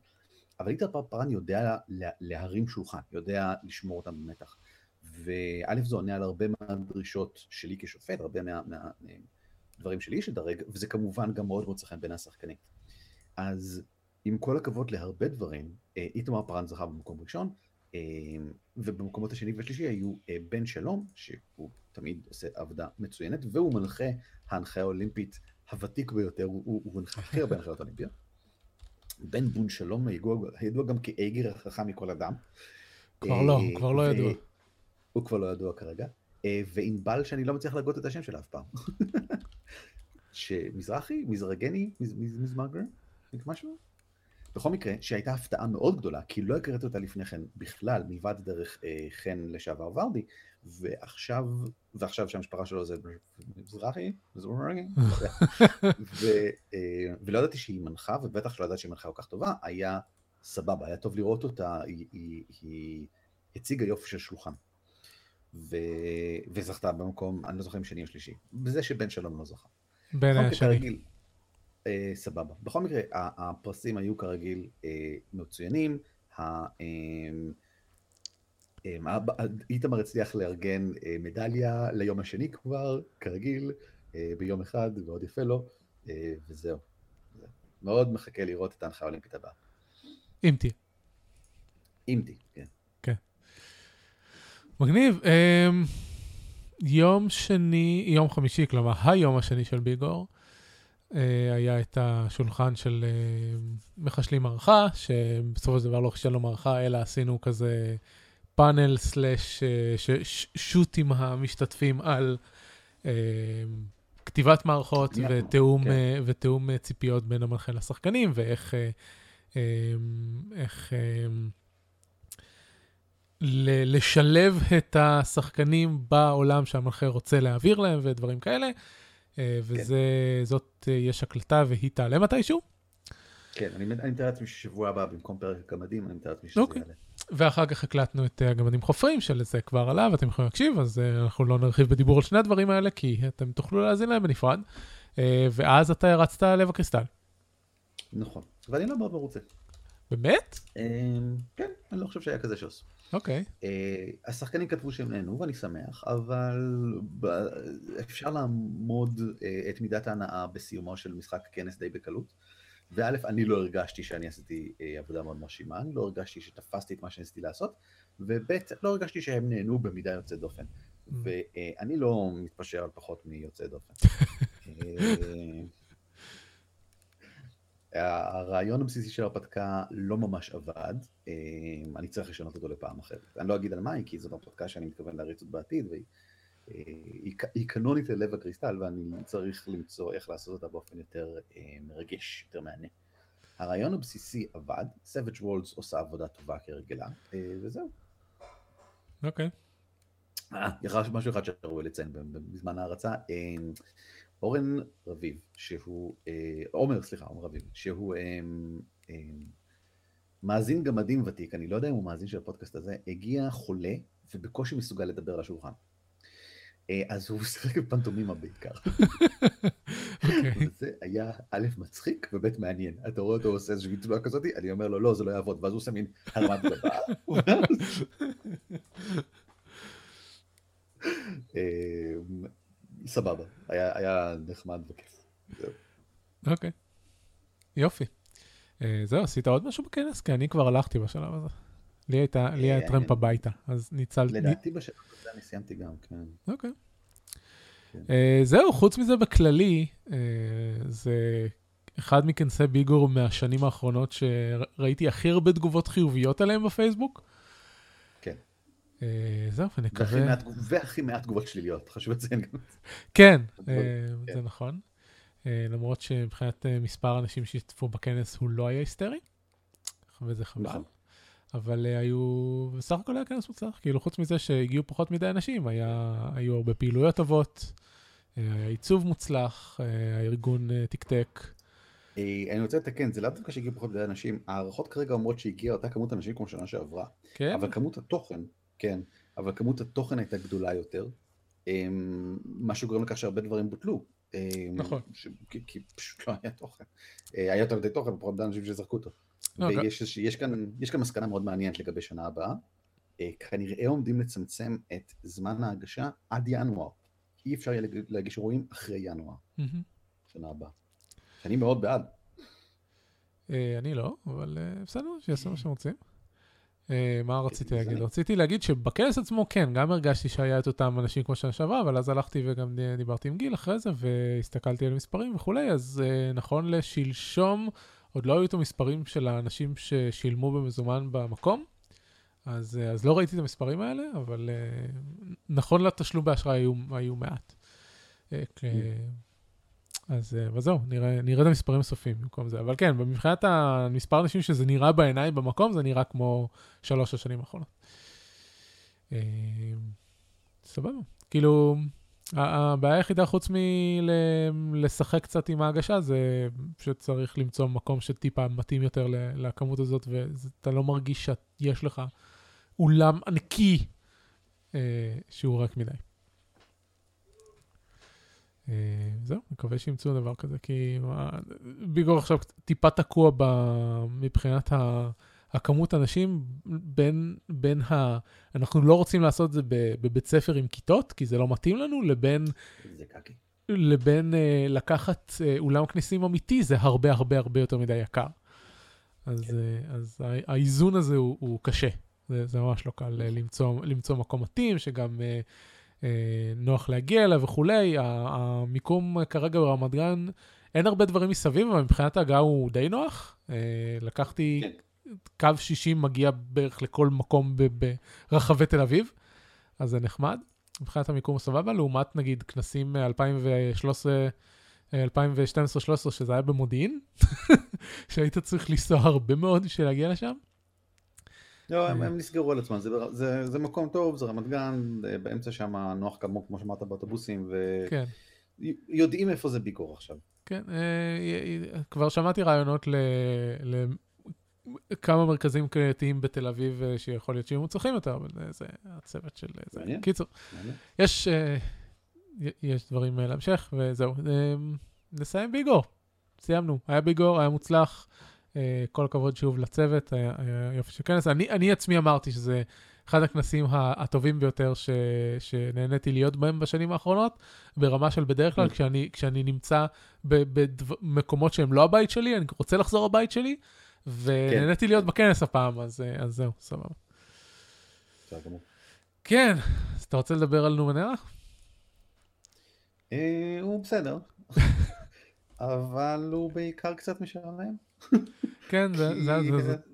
אבל איתר פרפרן יודע לה, להרים שולחן, יודע לשמור אותם במתח. וא' זה עונה על הרבה מהדרישות שלי כשופט, הרבה מהדברים שלי שדרג, וזה כמובן גם מאוד מוצא חן בין השחקנים. אז עם כל הכבוד להרבה דברים, אה, איתמר פרן זכה במקום ראשון, ובמקומות השני והשלישי היו אה, בן שלום, שהוא תמיד עושה עבודה מצוינת, והוא מנחה ההנחיה האולימפית הוותיק ביותר, הוא, הוא מנחה הכי הרבה הנחיות אולימפיות. בן בון שלום הידוע, הידוע גם כאגר החכם מכל אדם. כבר לא, אה, כבר לא ידוע. הוא כבר לא ידוע כרגע. וענבל שאני לא מצליח להגות את השם שלה אף פעם. שמזרחי, מזרגני, מזמגר, משהו? בכל מקרה, שהייתה הפתעה מאוד גדולה, כי לא הכרתי אותה לפני כן בכלל, מלבד דרך אה, חן לשעבר ורדי, ועכשיו, ועכשיו שהמשפחה שלו זה מזרחי, מזרחי, אה, ולא ידעתי שהיא מנחה, ובטח שלא ידעתי שהיא מנחה כל כך טובה, היה סבבה, היה טוב לראות אותה, היא, היא, היא הציגה יופי של שולחן. ו... וזכתה במקום, אני לא זוכר אם שני או שלישי, בזה שבן שלום לא זכה. בן השני. אה, סבבה. בכל מקרה, הפרסים היו כרגיל אה, מצוינים. אה, אה, איתמר הצליח לארגן אה, מדליה ליום השני כבר, כרגיל, אה, ביום אחד, ועוד יפה לו, אה, וזהו. מאוד מחכה לראות את ההנחיה האולימפית הבאה. אם תהיה. אם תהיה, כן. כן. מגניב. אה, יום שני, יום חמישי, כלומר היום השני של ביגור, היה את השולחן של אה, מחשלים מערכה, שבסופו של דבר לא חשבנו מערכה, אלא עשינו כזה פאנל סלאש שוט עם המשתתפים על כתיבת מערכות בניית ותיאום, כן. אה, ותיאום אה, ציפיות בין המנחה לשחקנים, ואיך אה, אה, איך, אה, לשלב את השחקנים בעולם שהמנחה רוצה להעביר להם ודברים כאלה. אה, וזאת, אה, יש הקלטה והיא תעלה מתישהו. כן, אני אני מתאר לעצמי ששבוע הבא במקום פרק הגמדים, אני מתאר לעצמי שזה אוקיי. יעלה. ואחר כך הקלטנו את אה, הגמדים חופרים, שלזה כבר עלה, ואתם יכולים להקשיב, אז אנחנו לא נרחיב בדיבור על שני הדברים האלה, כי אתם תוכלו להאזין להם בנפרד. ואז אתה הרצת לב הקריסטל. נכון, ואני לא מאוד מרוצה. באמת? אמ, כן, אני לא חושב שהיה כזה שוס. אוקיי. אה, השחקנים כתבו שהם נהנו ואני שמח, אבל אפשר לעמוד אה, את מידת ההנאה בסיומו של משחק כנס די בקלות. וא', אני לא הרגשתי שאני עשיתי אה, עבודה מאוד מרשימה, אני לא הרגשתי שתפסתי את מה שניסיתי לעשות, וב', לא הרגשתי שהם נהנו במידה יוצאת דופן. ואני לא מתפשר על פחות מיוצא דופן. הרעיון הבסיסי של ההרפתקה לא ממש עבד, אה, אני צריך לשנות אותו לפעם אחרת. אני לא אגיד על מה היא, כי זאת הרפתקה שאני מתכוון להריץ עוד בעתיד, והיא אה, קנונית ללב הקריסטל, ואני צריך למצוא איך לעשות אותה באופן יותר אה, מרגש, יותר מהנה. הרעיון הבסיסי עבד, Savage Worlds עושה עבודה טובה כהרגלה, אה, וזהו. אוקיי. יש משהו אחד שראוי לציין ב- ב- בזמן ההרצה, אה, אורן רביב, שהוא, אה, עומר, סליחה, עומר רביב, שהוא אה, אה, מאזין גמדים ותיק, אני לא יודע אם הוא מאזין של הפודקאסט הזה, הגיע חולה ובקושי מסוגל לדבר לשולחן. אז הוא שיחק בפנטומימה בעיקר. אוקיי. וזה היה א' מצחיק וב' מעניין. אתה רואה אותו עושה איזושהי תנועה כזאת, אני אומר לו לא, זה לא יעבוד, ואז הוא עושה מין הרמת גבה. אה, סבבה, היה היה נחמד וכיף. אוקיי. יופי. אה, זהו, עשית עוד משהו בכנס? כי אני כבר הלכתי בשלב הזה. לי הייתה, לי היה אה, טרמפ הביתה, אז ניצלתי. לדעתי בשלב הזה אני סיימתי גם, כן. אוקיי. כן. אה, זהו, חוץ מזה בכללי, אה, זה אחד מכנסי ביגור מהשנים האחרונות שראיתי הכי הרבה תגובות חיוביות עליהם בפייסבוק. אה, זהו, ונקווה... והכי מעט תגובות שליליות, חשוב לציין גם. כן, אבל- אה, כן. זה נכון. אה, למרות שמבחינת מספר האנשים שהשתתפו בכנס הוא לא היה היסטרי, וזה חבל. נכון. אבל היו, בסך הכל היה כנס מוצלח, כאילו חוץ מזה שהגיעו פחות מדי אנשים, היה, היו הרבה פעילויות טובות, היה עיצוב מוצלח, הארגון תקתק. אני רוצה לתקן, זה לאו דווקא שהגיעו פחות מדי אנשים, ההערכות כרגע אומרות שהגיעה אותה כמות אנשים כמו שנה שעברה. כן? אבל כמות התוכן, כן, אבל כמות התוכן הייתה גדולה יותר, אמ, מה שגורם לכך שהרבה דברים בוטלו. אמ, נכון. ש- כי, כי פשוט לא היה תוכן. אה, היה יותר מדי תוכן, פחות אנשים שזרקו אותו. לא, ויש איזושהי- יש כאן, יש כאן מסקנה מאוד מעניינת לגבי שנה הבאה. אה, כנראה עומדים לצמצם את זמן ההגשה עד ינואר. אי אפשר יהיה להגיש אירועים אחרי ינואר, מהמם. שנה הבאה. שאני מאוד בעד. אה, אני לא, אבל בסדר, שיעשו מה שהם רוצים. אה, מה רציתי להגיד? רציתי להגיד שבכנס עצמו, כן, גם הרגשתי שהיה את אותם אנשים כמו שנה שעברה, אבל אז הלכתי וגם דיברתי עם גיל אחרי זה, והסתכלתי על מספרים וכולי, אז אה, נכון לשלשום, עוד לא היו את המספרים של האנשים ששילמו במזומן במקום, אז, אה, אז לא ראיתי את המספרים האלה, אבל נכון לתשלום באשראי היו, היו מעט. אז אה, זהו, נראה, נראה את המספרים הסופיים במקום זה. אבל כן, מבחינת המספר האנשים שזה נראה בעיניים במקום, זה נראה כמו שלוש השנים האחרונות. אה, סבבה. כאילו, הבעיה היחידה חוץ מלשחק קצת עם ההגשה, זה שצריך למצוא מקום שטיפה מתאים יותר לכמות הזאת, ואתה לא מרגיש שיש לך אולם ענקי אה, שהוא ריק מדי. אה, זהו, מקווה שימצאו דבר כזה, כי ביגור עכשיו טיפה תקוע ב... מבחינת ה... הכמות אנשים בין, בין ה... אנחנו לא רוצים לעשות את זה בבית ספר עם כיתות, כי זה לא מתאים לנו, לבין, זה קקי. לבין אה, לקחת אה, אולם כנסים אמיתי, זה הרבה הרבה הרבה יותר מדי יקר. אז, כן. אה, אז ה- האיזון הזה הוא, הוא קשה. זה, זה ממש לא קל אה, למצוא, למצוא מקום מתאים, שגם אה, נוח להגיע אליו וכולי. המיקום כרגע ברמת גן, אין הרבה דברים מסביב, אבל מבחינת ההגעה הוא די נוח. אה, לקחתי... כן. קו 60 מגיע בערך לכל מקום ברחבי תל אביב, אז זה נחמד. מבחינת המיקום סבבה, לעומת נגיד כנסים מ-2013, 2012-2013, שזה היה במודיעין, שהיית צריך לנסוע הרבה מאוד בשביל להגיע לשם. לא, הם, הם נסגרו על עצמם, זה, זה, זה מקום טוב, זה רמת גן, באמצע שם נוח כמוך, כמו שאמרת, באוטובוסים, ויודעים כן. איפה זה ביקור עכשיו. כן, כבר שמעתי רעיונות ל... כמה מרכזים קריאתיים בתל אביב שיכול להיות שיהיו מוצלחים יותר, אבל זה הצוות של זה. קיצור. יש, יש דברים להמשך, וזהו. נסיים ביגור. סיימנו. היה ביגור, היה מוצלח. כל הכבוד שוב לצוות, היה, היה יופי של כנס. אני, אני עצמי אמרתי שזה אחד הכנסים הטובים ביותר ש, שנהניתי להיות בהם בשנים האחרונות, ברמה של בדרך כלל, mm. כשאני, כשאני נמצא במקומות שהם לא הבית שלי, אני רוצה לחזור הבית שלי, ונהניתי להיות בכנס הפעם, אז, אז זהו, סבבה. כן, אז אתה רוצה לדבר על Numenera? אה, הוא בסדר, אבל הוא בעיקר קצת משעמם. כן,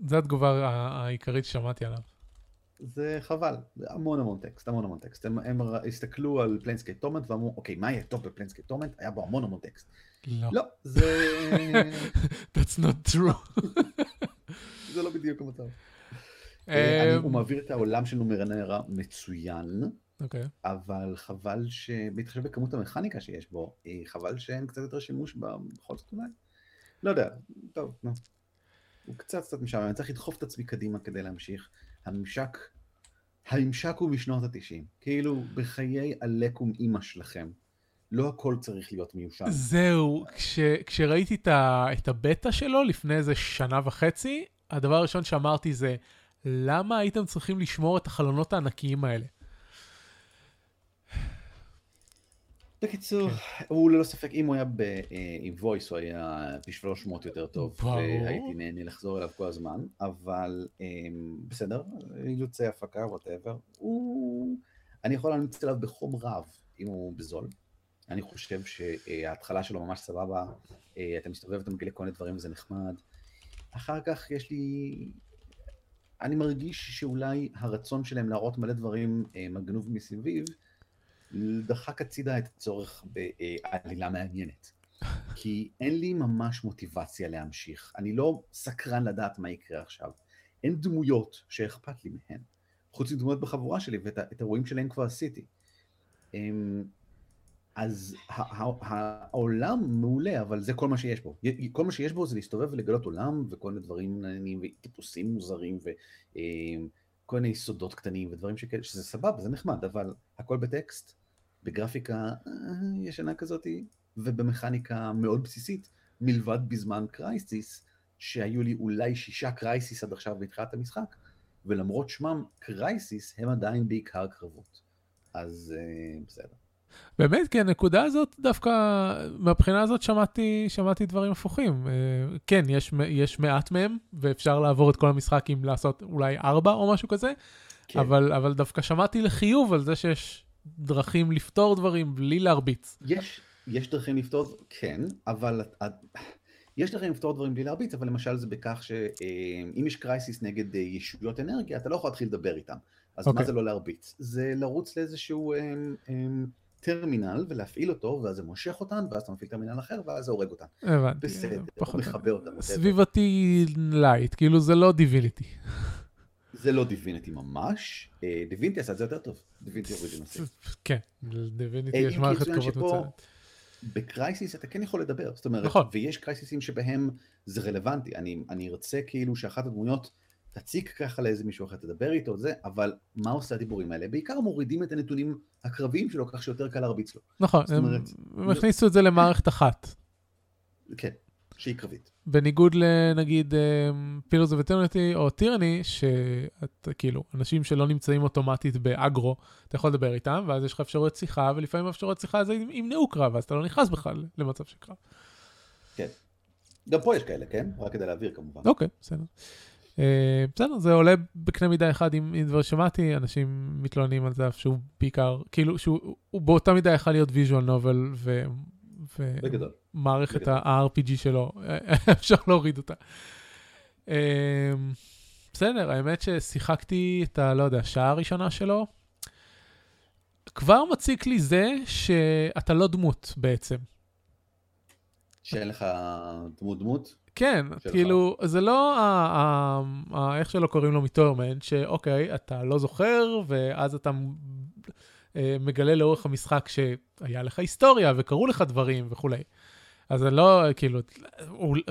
זו התגובה העיקרית ששמעתי עליו. זה חבל, זה המון המון טקסט, המון המון טקסט. הם, הם הסתכלו על Planescape Torment ואמרו, אוקיי, מה יהיה טוב ב Planescape Torment? היה בו המון המון טקסט. לא. לא, זה... That's not true. זה לא בדיוק המצב. אה, הוא מעביר את העולם של נומרנרה מצוין, אוקיי. אבל חבל ש... בהתחשב בכמות המכניקה שיש בו, אה, חבל שאין קצת יותר שימוש בכל זאת אולי. לא יודע, טוב, נו. הוא קצת קצת משעמם, אני צריך לדחוף את עצמי קדימה כדי להמשיך. הממשק, הממשק הוא משנות התשעים. כאילו, בחיי עלקום אימא שלכם. לא הכל צריך להיות מיושן. זהו, כש, כשראיתי את, ה, את הבטא שלו לפני איזה שנה וחצי, הדבר הראשון שאמרתי זה, למה הייתם צריכים לשמור את החלונות הענקיים האלה? בקיצור, כן. הוא ללא ספק, אם הוא היה ב, אה, עם voice הוא היה פי 300 יותר טוב, והייתי נהנה לחזור אליו כל הזמן, אבל אה, בסדר, אילוצי הפקה, וואטאבר, הוא... אני יכול להמליץ עליו בחום רב, אם הוא בזול. אני חושב שההתחלה שלו ממש סבבה, אה, אתה מסתובב, אתה מגלה כל מיני דברים וזה נחמד. אחר כך יש לי... אני מרגיש שאולי הרצון שלהם להראות מלא דברים מגנוב מסביב, דחק הצידה את הצורך בעלילה מעניינת. כי אין לי ממש מוטיבציה להמשיך. אני לא סקרן לדעת מה יקרה עכשיו. אין דמויות שאכפת לי מהן. חוץ מדמויות בחבורה שלי, ואת האירועים שלהם כבר עשיתי. אמ, אז העולם מעולה, אבל זה כל מה שיש בו. כל מה שיש בו זה להסתובב ולגלות עולם, וכל מיני דברים מעניינים, וטיפוסים מוזרים, וכל מיני סודות קטנים, ודברים שכאלה, שזה סבבה, זה נחמד, אבל הכל בטקסט, בגרפיקה אה, ישנה כזאתי, ובמכניקה מאוד בסיסית, מלבד בזמן crisis, שהיו לי אולי שישה crisis עד עכשיו בתחילת המשחק, ולמרות שמם crisis, הם עדיין בעיקר קרבות. אז אה, בסדר. באמת, כי הנקודה הזאת, דווקא מהבחינה הזאת שמעתי, שמעתי דברים הפוכים. Uh, כן, יש, יש מעט מהם, ואפשר לעבור את כל המשחק עם לעשות אולי ארבע או משהו כזה, כן. אבל, אבל דווקא שמעתי לחיוב על זה שיש דרכים לפתור דברים בלי להרביץ. יש, יש דרכים לפתור, כן, אבל יש דרכים לפתור דברים בלי להרביץ, אבל למשל זה בכך שאם יש קרייסיס נגד אה, ישויות אנרגיה, אתה לא יכול להתחיל לדבר איתם. אז okay. מה אוקיי. זה לא להרביץ? זה לרוץ לאיזשהו הם, הם, טרמינל ולהפעיל אותו, ואז זה מושך אותן, ואז אתה מפעיל טרמינל אחר, ואז זה הורג אותן. הבנתי. בסדר, פחות מחבר אותן. סביבתי lite, כאילו זה לא Divinity. זה לא Divinity ממש, Divinity עשה את זה יותר טוב, Divinity Original Sin. כן, Divinity יש מערכת קרבות מצוינת. ב crisis אתה כן יכול לדבר, זאת אומרת, נכון. ויש crisis ים שבהם זה רלוונטי, אני, אני ארצה כאילו שאחת הדמויות תציק ככה לאיזה מישהו אחר, תדבר איתו, זה, אבל מה עושה הדיבורים האלה? בעיקר מורידים את הנתונים הקרביים שלו, כך שיותר קל להרביץ לו. נכון, הם, אומרת, הם הכניסו את זה למערכת אחת. כן. שהיא קרבית. בניגוד לנגיד פילוס וטרניטי או טירני, שאתה כאילו, אנשים שלא נמצאים אוטומטית באגרו, אתה יכול לדבר איתם, ואז יש לך אפשרויות שיחה, ולפעמים אפשרויות שיחה זה ימנעו קרב, אז אתה לא נכנס בכלל למצב של קרב. כן. גם פה יש כאלה, כן? רק כדי להעביר כמובן. אוקיי, בסדר. Uh, בסדר, זה עולה בקנה מידה אחד עם, דבר שמעתי, אנשים מתלוננים על זה שהוא בעיקר, כאילו שהוא באותה מידה יכול להיות ויז'ואל נובל, ומערכת ה-RPG שלו, אפשר להוריד אותה. אמ, בסדר, האמת ששיחקתי את ה... לא יודע, השעה הראשונה שלו. כבר מציק לי זה שאתה לא דמות בעצם. שאין לך דמות דמות? כן. כאילו, זה לא ה- ה- ה- איך שלא קוראים לו מטורמנט, שאוקיי, אתה לא זוכר, ואז אתה מגלה לאורך המשחק שהיה לך היסטוריה, וקרו לך דברים וכולי. אז אני לא, כאילו, אול-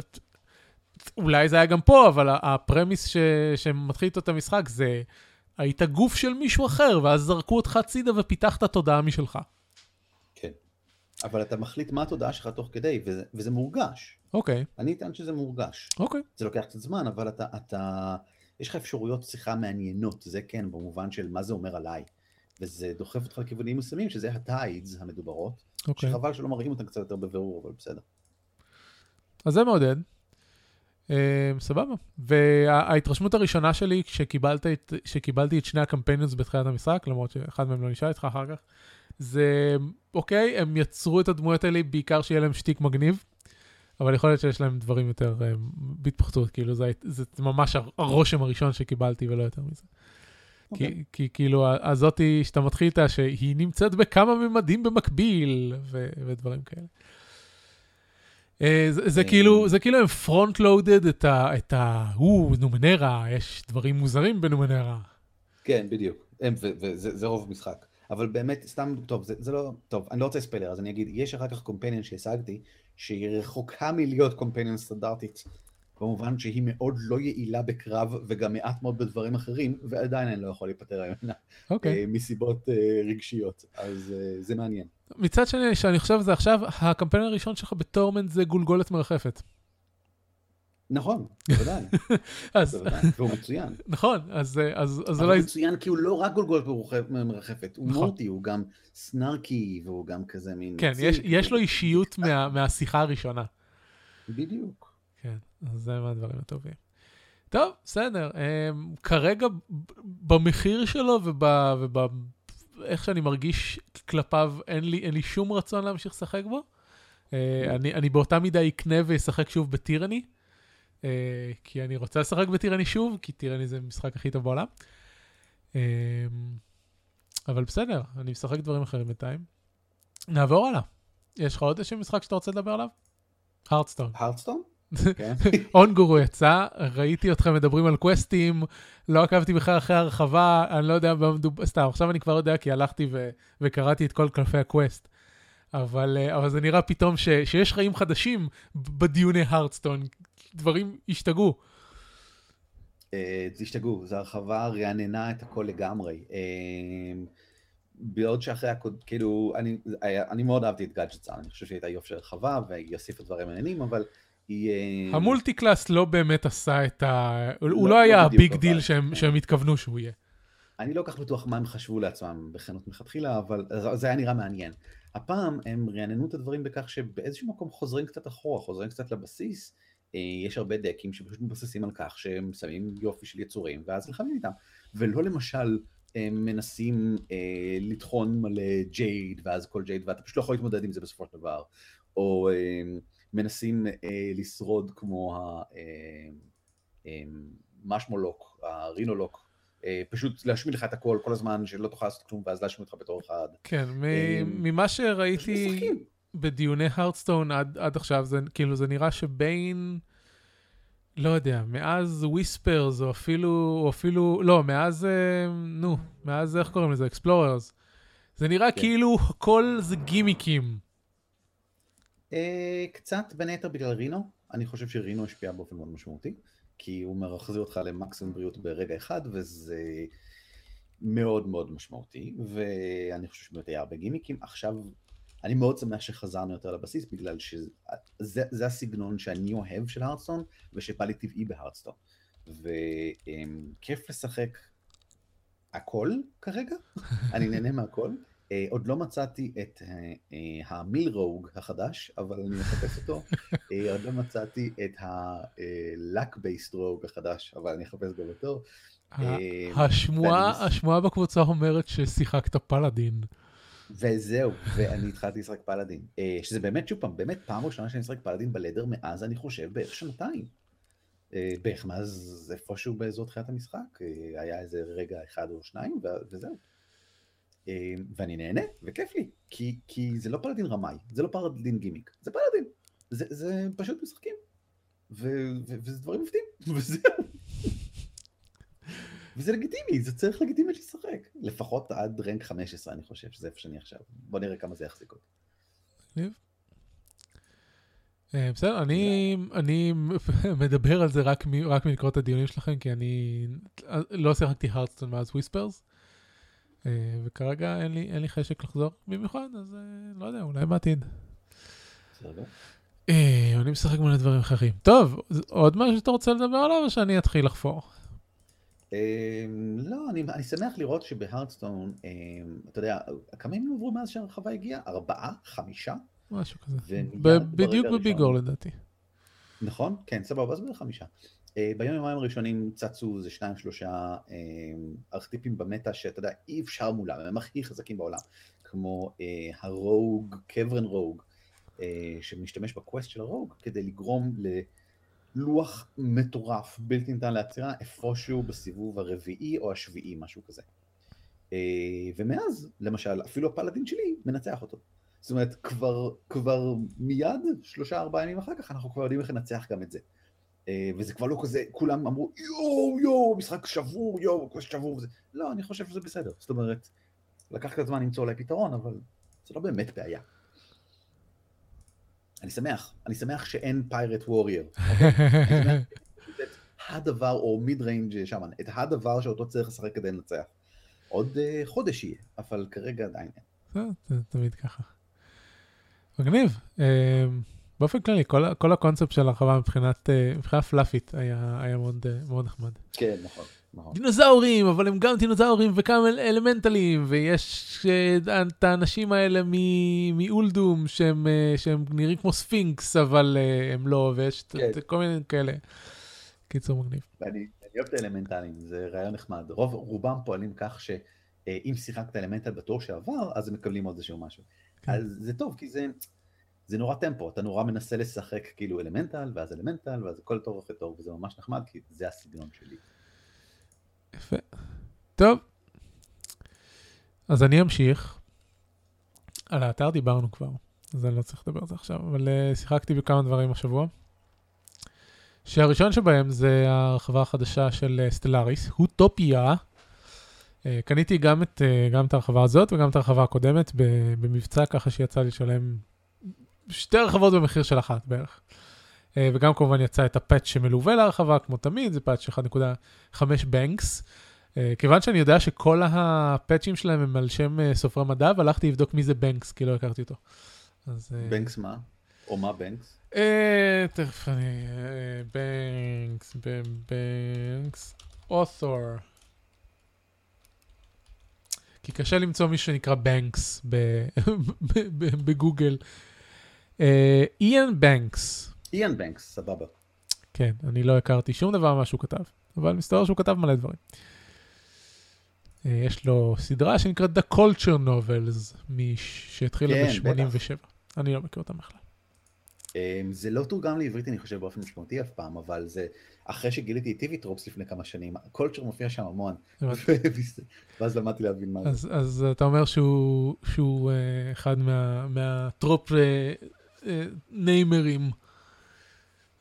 אולי זה היה גם פה, אבל הפרמיס ש- שמתחיל איתו את המשחק זה, היית גוף של מישהו אחר, ואז זרקו אותך הצידה ופיתחת תודעה משלך. כן. אבל אתה מחליט מה התודעה שלך תוך כדי, וזה, וזה מורגש. אוקיי, אני אטען שזה מורגש. אוקיי. זה לוקח קצת זמן, אבל אתה, אתה, יש לך אפשרויות שיחה מעניינות, זה כן, במובן של מה זה אומר עליי. וזה דוחף אותך לכיוונים מסוימים, שזה הטיידס המדוברות, אוקיי. שחבל שלא מראים אותם קצת יותר בבירור, אבל בסדר. אז זה מעודד. Uh, סבבה. וההתרשמות הראשונה שלי כשקיבלת את, כשקיבלתי את שני הקמפיינוס בתחילת המשחק, למרות שאחד מהם לא נשאר איתך אחר כך, זה, אוקיי, הם יצרו את הדמויות האלה בעיקר שיהיה להם שטיק מגניב, אבל יכול להיות שיש להם דברים יותר uh, בהתפחתות, כאילו זה, זה ממש הרושם הראשון שקיבלתי ולא יותר מזה. אוקיי. כי, כי כאילו הזאתי שאתה מתחיל איתה, שהיא נמצאת בכמה ממדים במקביל, ו, ודברים כאלה. אה, זה, זה אה. כאילו, זה כאילו הם פרונט לואודד את ה... את ה... או, נומנרה, יש דברים מוזרים בנומנרה. כן, בדיוק. הם, ו- וזה זה רוב המשחק. אבל באמת, סתם, טוב, זה, זה לא, טוב, אני לא רוצה ספיילר, אז אני אגיד, יש אחר כך companion שהשגתי, שהיא רחוקה מלהיות companion סטנדרטית, במובן שהיא מאוד לא יעילה בקרב, וגם מעט מאוד בדברים אחרים, ועדיין אני לא יכול להיפטר ממנה, אוקיי. אה, מסיבות אה, רגשיות, אז אה, זה מעניין. מצד שני, שאני חושב זה עכשיו, ה companion הראשון שלך ב Torment זה גולגולת מרחפת. נכון, בוודאי, אז, והוא מצוין. נכון, אז, אז, אז אבל אולי... הוא מצוין כי הוא לא רק גולגולת מרחפת, הוא נכון. מוטי, הוא גם סנארקי, והוא גם כזה מין... כן, יש, יש לו אישיות מה, מהשיחה הראשונה. בדיוק. כן, אז זה מהדברים הטובים. טוב, בסדר. Um, כרגע ב- במחיר שלו ובאיך שאני מרגיש כלפיו, אין לי, אין לי שום רצון להמשיך לשחק בו. Uh, אני, אני באותה מידה אקנה ואשחק שוב בטירני, uh, כי אני רוצה לשחק בטירני שוב, כי טירני זה המשחק הכי טוב בעולם. Um, אבל בסדר, אני משחק דברים אחרים בינתיים. נעבור הלאה. יש לך עוד איזשהו משחק שאתה רוצה לדבר עליו? הרדסטון. הרדסטון? כן. אונגורו יצא, ראיתי אתכם מדברים על קווסטים, לא עקבתי בכלל אחרי הרחבה, אני לא יודע במה מדובר, סתם, עכשיו אני כבר יודע כי הלכתי ו- וקראתי את כל קלפי ה quest. אבל, אה, אבל זה נראה פתאום ש- שיש חיים חדשים בדיוני Hearthstone, דברים השתגעו. אה, תשתגעו, זו הרחבה רעננה את הכל לגמרי. אה, בעוד שאחרי הקוד, כאילו, אני, אני מאוד אהבתי את Gadgetzan, אני חושב שהיא הייתה יופי של הרחבה, והיא הוסיפה דברים מעניינים, אבל היא... אה, ה multi class לא באמת עשה את ה... הוא לא- לא היה לא בדיוק ה big deal שהם כן. שהם התכוונו שהוא יהיה. אני לא כל כך בטוח מה הם חשבו לעצמם בכנות מלכתחילה, אבל זה- זה היה נראה מעניין. הפעם הם רעננו את הדברים בכך שבאיזשהו מקום חוזרים קצת אחורה, חוזרים קצת לבסיס. אה, יש הרבה דקים שפשוט מתבססים על כך שהם שמים יופי של יצורים, ואז נלחמים איתם. ולא למשל הם מנסים אה, לטחון מלא ג'ייד, ואז כל ג'ייד, ואתה פשוט לא יכול להתמודד עם זה בסופו של דבר. או אה, מנסים אה, לשרוד כמו ה... אה, אה, משמולוק, הרינולוק, אה, פשוט להשמיד לך את הכל כל הזמן, שלא תוכל לעשות כלום, ואז להשמיד אותך בתור אחד. כן, מ- אמ, ממה שראיתי... בדיוני הרדסטון עד, עד עכשיו, זה כאילו זה נראה שביין, לא יודע, מאז וויספרס, או אפילו, או אפילו, לא, מאז, אה, נו, מאז איך קוראים לזה? אקספלוררס. זה נראה כן. כאילו הכל זה גימיקים. אה, קצת בין היתר בגלל רינו, אני חושב שרינו השפיע באופן מאוד משמעותי, כי הוא מחזיר אותך למקסימום בריאות ברגע אחד, וזה מאוד מאוד משמעותי, ואני חושב שבאמת היה הרבה גימיקים. עכשיו, אני מאוד שמח שחזרנו יותר לבסיס, בגלל שזה זה הסגנון שאני אוהב של הרדסטון, ושבא לי טבעי בהרדסטון. וכיף לשחק הכל כרגע, אני נהנה מהכל. אה, עוד לא מצאתי את אה, אה, המילרוג החדש, אבל אני מחפש אותו. עוד לא מצאתי את based רוג החדש, אבל אני אחפש גם אותו. השמועה, בקבוצה אומרת ששיחקת פלאדין. וזהו, ואני התחלתי לשחק פלאדין. שזה באמת, שוב פעם, באמת פעם ראשונה שאני משחק פלאדין בלדר מאז, אני חושב, בערך שנתיים. בערך מאז איפשהו באזור תחילת המשחק, היה איזה רגע אחד או שניים, וזהו. אה, ואני נהנה, וכיף לי, כי, כי זה לא פלאדין רמאי, זה לא פלאדין גימיק, זה פלאדין, זה, זה פשוט משחקים, ו, ו, וזה דברים מפתיעים, וזהו. וזה לגיטימי, זה צריך לגיטימי לשחק, לפחות עד רנק 15 אני חושב, שזה איפה שאני עכשיו, בוא נראה כמה זה יחזיק אותי. אה, בסדר, אני, אני מדבר על זה רק, רק מלקרוא את הדיונים שלכם, כי אני לא שיחקתי הרדסטון מאז וויספרס, אה, וכרגע אין לי, אין לי חשק לחזור במיוחד, אז אה, לא יודע, אולי בעתיד. אני משחק מלא דברים אחרים. טוב, עוד משהו שאתה רוצה לדבר עליו, או שאני אתחיל לחפור? לא, אני, אני שמח לראות שבהרדסטון, אתה יודע, כמה ימים עברו מאז שהרחבה הגיעה? ארבעה? חמישה? משהו כזה. בדיוק בביגור לדעתי. נכון, כן, סבבה, אז בערך חמישה. אה, ביום יומיים הראשונים צצו איזה שניים שלושה אה, ארכטיפים במטה שאתה יודע, אי אפשר מולם, הם הכי חזקים בעולם, כמו אה, הרוג, קברן רוג, שמשתמש בקווסט של הרוג כדי לגרום ללוח מטורף, בלתי ניתן לעצירה, איפשהו בסיבוב הרביעי או השביעי, משהו כזה. ומאז, למשל, אפילו ה paladin שלי מנצח אותו. זאת אומרת, כבר, כבר מיד, שלושה ארבעה ימים אחר כך, אנחנו כבר יודעים איך לנצח גם את זה. אה, וזה כבר לא כזה, כולם אמרו, יואו, יואו, משחק שבור, יואו, quest שבור וזה. לא, אני חושב שזה בסדר. זאת אומרת, לקח קצת זמן למצוא אולי פתרון, אבל זה לא באמת בעיה. אני שמח, אני שמח שאין Pirate Warrior. הדבר, או mid-range שם, את הדבר שאותו צריך לשחק כדי לנצח. עוד אה, חודש יהיה, אבל כרגע עדיין אין. זה תמיד ככה. מגניב. באופן כללי, כל, כל הקונספט של הרחבה מבחינת, אה, מבחינה fluff ית היה, היה מאוד, אה, מאוד נחמד. כן, נכון. נכון. דינוזאורים, אבל הם גם דינוזאורים וכמה אלמנטלים, ויש אה, את האנשים האלה מ Uldum שהם, שהם נראים כמו ספינקס, אבל הם לא, ויש כן. כל מיני כאלה. קיצור מגניב. אני, אני אוהב את האלמנטלים, זה רעיון נחמד. רוב, רובם פועלים כך שאם שיחקת אלמנטל בתור שעבר, אז הם מקבלים עוד איזשהו משהו. כן. אז זה טוב, כי זה, זה נורא טמפו, אתה נורא מנסה לשחק כאילו אלמנטל, ואז אלמנטל, ואז הכל טוב אחרי טוב, וזה ממש נחמד, כי זה הסגנון שלי. יפה. טוב, אז אני אמשיך. על האתר דיברנו כבר, אז אני לא צריך לדבר על זה עכשיו, אבל uh, שיחקתי בכמה דברים השבוע. שהראשון שבהם זה הרחבה החדשה של סטלאריס, הוטופיה. אה, קניתי גם את, אה, גם את הרחבה הזאת וגם את הרחבה הקודמת במבצע, ככה שיצא לי לשלם שתי הרחבות במחיר של אחת בערך. אה, וגם כמובן יצא את הפאץ' שמלווה להרחבה, כמו תמיד, זה פאץ' 1.5 בנקס. כיוון שאני יודע שכל הפאצ'ים שלהם הם על שם סופרי מדע, והלכתי לבדוק מי זה בנקס, כי לא הכרתי אותו. אז... בנקס מה? או מה בנקס? תכף אני... בנקס, בנקס, author. כי קשה למצוא מישהו שנקרא בנקס בגוגל. איאן בנקס. איאן בנקס, סבבה. כן, אני לא הכרתי שום דבר ממה שהוא כתב, אבל מסתבר שהוא כתב מלא דברים. אה, יש לו סדרה שנקראת The Culture Novels, שהתחילה כן, ב-87. אני לא מכיר אותם בכלל. אמ, זה לא תורגם לעברית אני חושב באופן משמעותי אף פעם, אבל זה אחרי שגיליתי את TV Tropes לפני כמה שנים, Culture מופיע שם המון, ואז למדתי להבין מה זה. אז אתה אומר שהוא אה, אחד מה trope אה, אה, namer ים.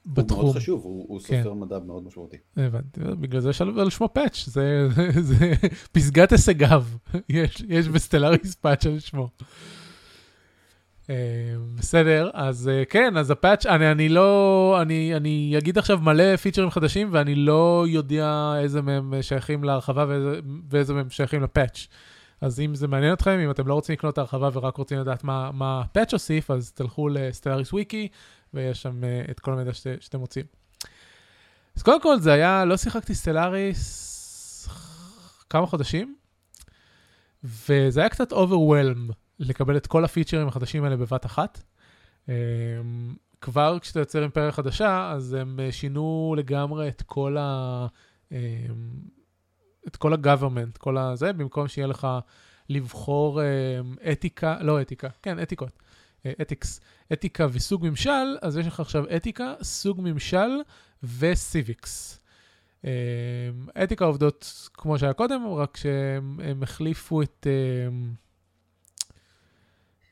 בתחום. הוא מאוד חשוב, הוא, כן. סופר מדע מאוד משמעותי. הבנתי, בגלל זה יש על שמו patch, זה, פסגת הישגיו, יש, יש ב Stellaris patch על שמו. אה, בסדר, אז אה, כן, אז ה patch, אני, אני לא, אני, אני אגיד עכשיו מלא פיצ'רים חדשים, ואני לא יודע איזה מהם שייכים להרחבה ואיזה, ואיזה מהם שייכים ל patch. אז אם זה מעניין אתכם, אם אתם לא רוצים לקנות את ההרחבה ורק רוצים לדעת מה, מה ה patch הוסיף, אז תלכו ל Stellaris Wiki, ויש שם אה, את כל המידע שת, שאתם רוצים. אז קודם כל, זה היה, לא שיחקתי סטלאריס כמה חודשים, וזה היה קצת overwhelm. לקבל את כל הפיצ'רים החדשים האלה בבת אחת. אמ, כבר כשאתה יוצר אימפריה חדשה, אז הם אה, שינו לגמרי את כל ה... אמ, את כל ה-government, כל הזה, במקום שיהיה לך לבחור אמ, אתיקה, לא אתיקה, כן, אתיקות, אתיקס, אתיקה וסוג ממשל, אז יש לך עכשיו אתיקה, סוג ממשל ו civics. אה, אתיקה עובדות כמו שהיה קודם, רק שהם הם החליפו את... אה,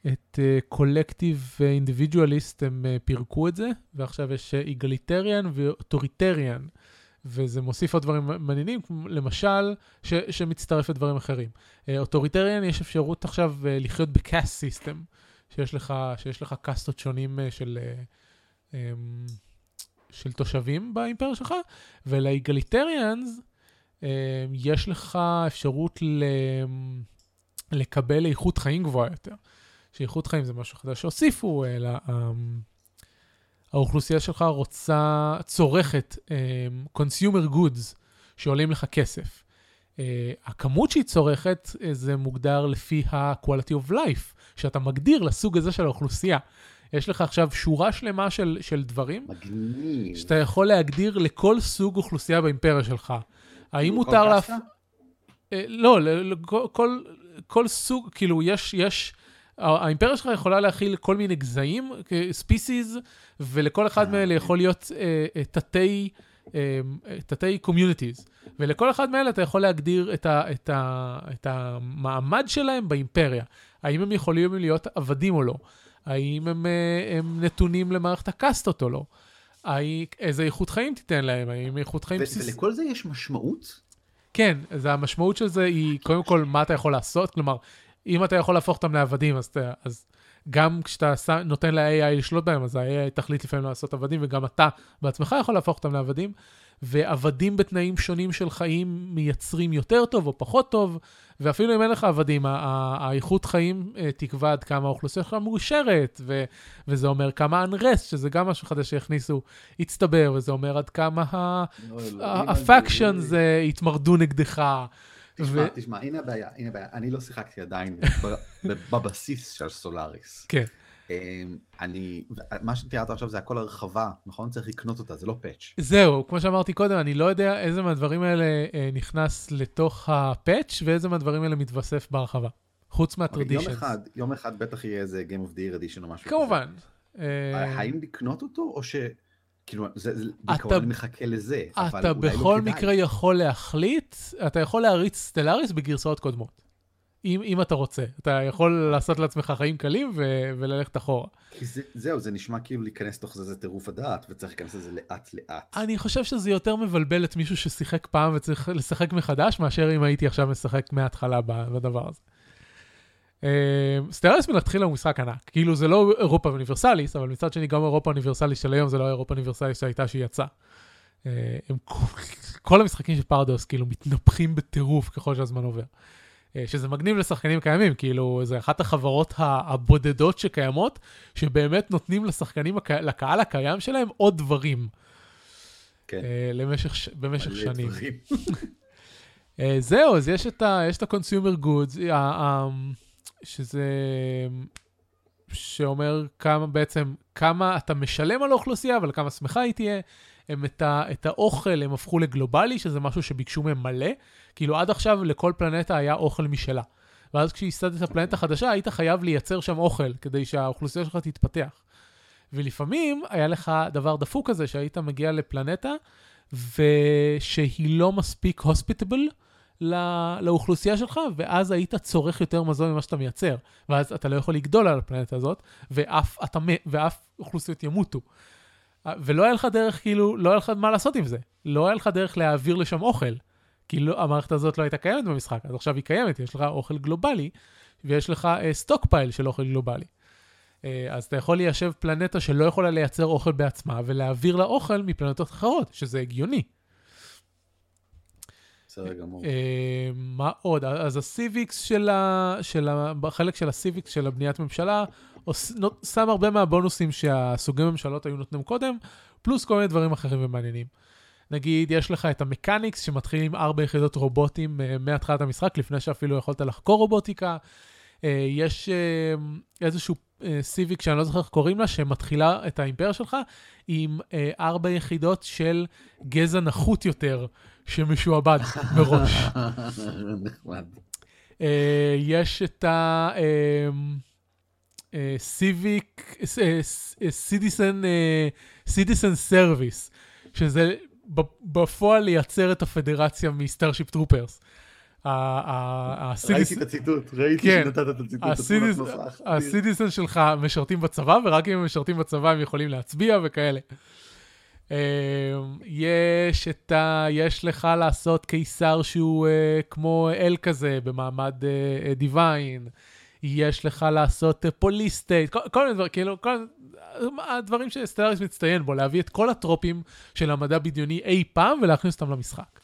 את collective אה, individualist, הם אה, פירקו את זה, ועכשיו יש egalitarian ו authoritarian, וזה מוסיף עוד דברים מעניינים, למשל, ש, שמצטרף לדברים אחרים. authoritarian, אה, יש אפשרות עכשיו אה, לחיות ב caste system, שיש לך, שיש לך קאסטות שונים uh, של, um, של תושבים באימפריה שלך, ולאיגליטריאנס יש לך אפשרות ל, לקבל איכות חיים גבוהה יותר. שאיכות חיים זה משהו חדש שהוסיפו, אלא um, האוכלוסייה שלך רוצה, צורכת um, consumer goods שעולים לך כסף. Uh, הכמות שהיא צורכת uh, זה מוגדר לפי ה-quality of life, שאתה מגדיר לסוג הזה של האוכלוסייה. יש לך עכשיו שורה שלמה של, של דברים, מגניב. שאתה יכול להגדיר לכל סוג אוכלוסייה באימפריה שלך. האם מותר להפ... לא, כל, כל, כל סוג, כאילו, יש, יש האימפריה שלך יכולה להכיל כל מיני גזעים, species, ולכל אחד מאלה יכול להיות אה, אה, תתי... אה, תתי communities, ולכל אחד מאלה אתה יכול להגדיר את, ה, את, ה, את המעמד שלהם באימפריה. האם הם יכולים להיות עבדים או לא? האם הם, הם נתונים למערכת הקאסטות או לא? איזה איכות חיים תיתן להם? האם איכות חיים... בסיס... ולכל זה יש משמעות? כן, אז המשמעות של זה היא קודם כל מה אתה יכול לעשות, כלומר, אם אתה יכול להפוך אותם לעבדים, אז, אז גם כשאתה נותן ל-AI לשלוט בהם, אז ה-AI תחליט לפעמים לעשות עבדים, וגם אתה בעצמך יכול להפוך אותם לעבדים. ועבדים בתנאים שונים של חיים מייצרים יותר טוב או פחות טוב, ואפילו אם אין לך עבדים, האיכות חיים אה, תקבע עד כמה האוכלוסייה שלך מאושרת, ו- וזה אומר כמה unrest, שזה גם משהו חדש שהכניסו, הצטבר, וזה אומר עד כמה ה-factions התמרדו נגדך. תשמע, ו... תשמע, הנה הבעיה, הנה הבעיה, אני לא שיחקתי עדיין בבסיס של סולאריס. כן. אמ, אני, מה שתיארת עכשיו זה הכל הרחבה, נכון? צריך לקנות אותה, זה לא פאץ'. זהו, כמו שאמרתי קודם, אני לא יודע איזה מהדברים האלה אה, נכנס לתוך הפאץ' ואיזה מהדברים האלה מתווסף בהרחבה. חוץ מהטרדישנס. יום אחד, יום אחד בטח יהיה איזה Game of the Year Edition או משהו כזה. כמובן. אה, האם לקנות אותו, או ש... כאילו, זה, זה בעיקרון אני מחכה לזה, אבל אתה בכל לא מקרה יכול להחליט, אתה יכול להריץ סטלאריס בגרסאות קודמות. אם, אם אתה רוצה. אתה יכול לעשות לעצמך חיים קלים ו- וללכת אחורה. זה, זהו, זה נשמע כאילו להיכנס לתוך זה, זה טירוף הדעת, וצריך להיכנס לזה לאט לאט. אני חושב שזה יותר מבלבל את מישהו ששיחק פעם וצריך לשחק מחדש, מאשר אם הייתי עכשיו משחק מההתחלה בדבר הזה. אה, Stellaris מלכתחילה הוא משחק ענק, כאילו זה לא Europa Universalis, אבל מצד שני גם Europa Universalis של היום זה לא Europa Universalis שהייתה שהיא יצאה. אה, כל המשחקים של פרדוס כאילו מתנפחים בטירוף ככל שהזמן עובר. אה, שזה מגניב לשחקנים קיימים, כאילו זה אחת החברות הבודדות שקיימות, שבאמת נותנים לשחקנים, לקהל הקיים שלהם עוד דברים. כן. למשך, במשך שנים. זהו, אז יש את ה-consumer goods, שזה... שאומר כמה בעצם, כמה אתה משלם על האוכלוסייה, אבל כמה שמחה היא תהיה. הם את, ה, את האוכל הם הפכו לגלובלי, שזה משהו שביקשו מהם מלא. כאילו עד עכשיו לכל פלנטה היה אוכל משלה. ואז כשייסדת פלנטה חדשה, היית חייב לייצר שם אוכל, כדי שהאוכלוסייה שלך תתפתח. ולפעמים היה לך דבר דפוק כזה, שהיית מגיע לפלנטה, ושהיא לא מספיק הוספיטבל, לא, לאוכלוסייה שלך, ואז היית צורך יותר מזון ממה שאתה מייצר. ואז אתה לא יכול לגדול על הפלנטה הזאת, ואף, אתה, ואף אוכלוסיות ימותו. ולא היה לך דרך, כאילו, לא היה לך מה לעשות עם זה. לא היה לך דרך להעביר לשם אוכל. כאילו, המערכת הזאת לא הייתה קיימת במשחק, אז עכשיו היא קיימת, יש לך אוכל גלובלי, ויש לך סטוק uh, פייל של אוכל גלובלי. Uh, אז אתה יכול ליישב פלנטה שלא יכולה לייצר אוכל בעצמה, ולהעביר לה אוכל מפלנטות אחרות, שזה הגיוני. בסדר גמור. אה, מה עוד? אז הסיביקס של ה... של ה... בחלק של הסיביקס של הבניית ממשלה, שם הרבה מהבונוסים שהסוגי ממשלות היו נותנים קודם, פלוס כל מיני דברים אחרים ומעניינים. נגיד, יש לך את המקניקס שמתחיל עם ארבע יחידות רובוטים uh, מהתחלת המשחק, לפני שאפילו יכולת לחקור רובוטיקה. Uh, יש איזשהו סיביק שאני לא זוכר איך קוראים לה, שמתחילה את האימפריה שלך עם ארבע יחידות של גזע נחות יותר, שמשועבד מראש. נחמד. אה, יש את ה... civic, citizen, citizen service, שזה בפועל לייצר את הפדרציה מ Starship Troopers. ראיתי את הציטוט, ראיתי כן. שנתת את הציטוט. ה citizens שלך משרתים בצבא, ורק אם הם משרתים בצבא הם יכולים להצביע וכאלה. אה, יש את ה... יש לך לעשות קיסר שהוא אה, כמו אל כזה, במעמד divine. יש לך לעשות police state, כל, כל מיני דברים, כאילו, כל הדברים ש Stellaris מצטיין בו, להביא את כל הטרופים של המדע בדיוני אי פעם ולהכניס אותם למשחק.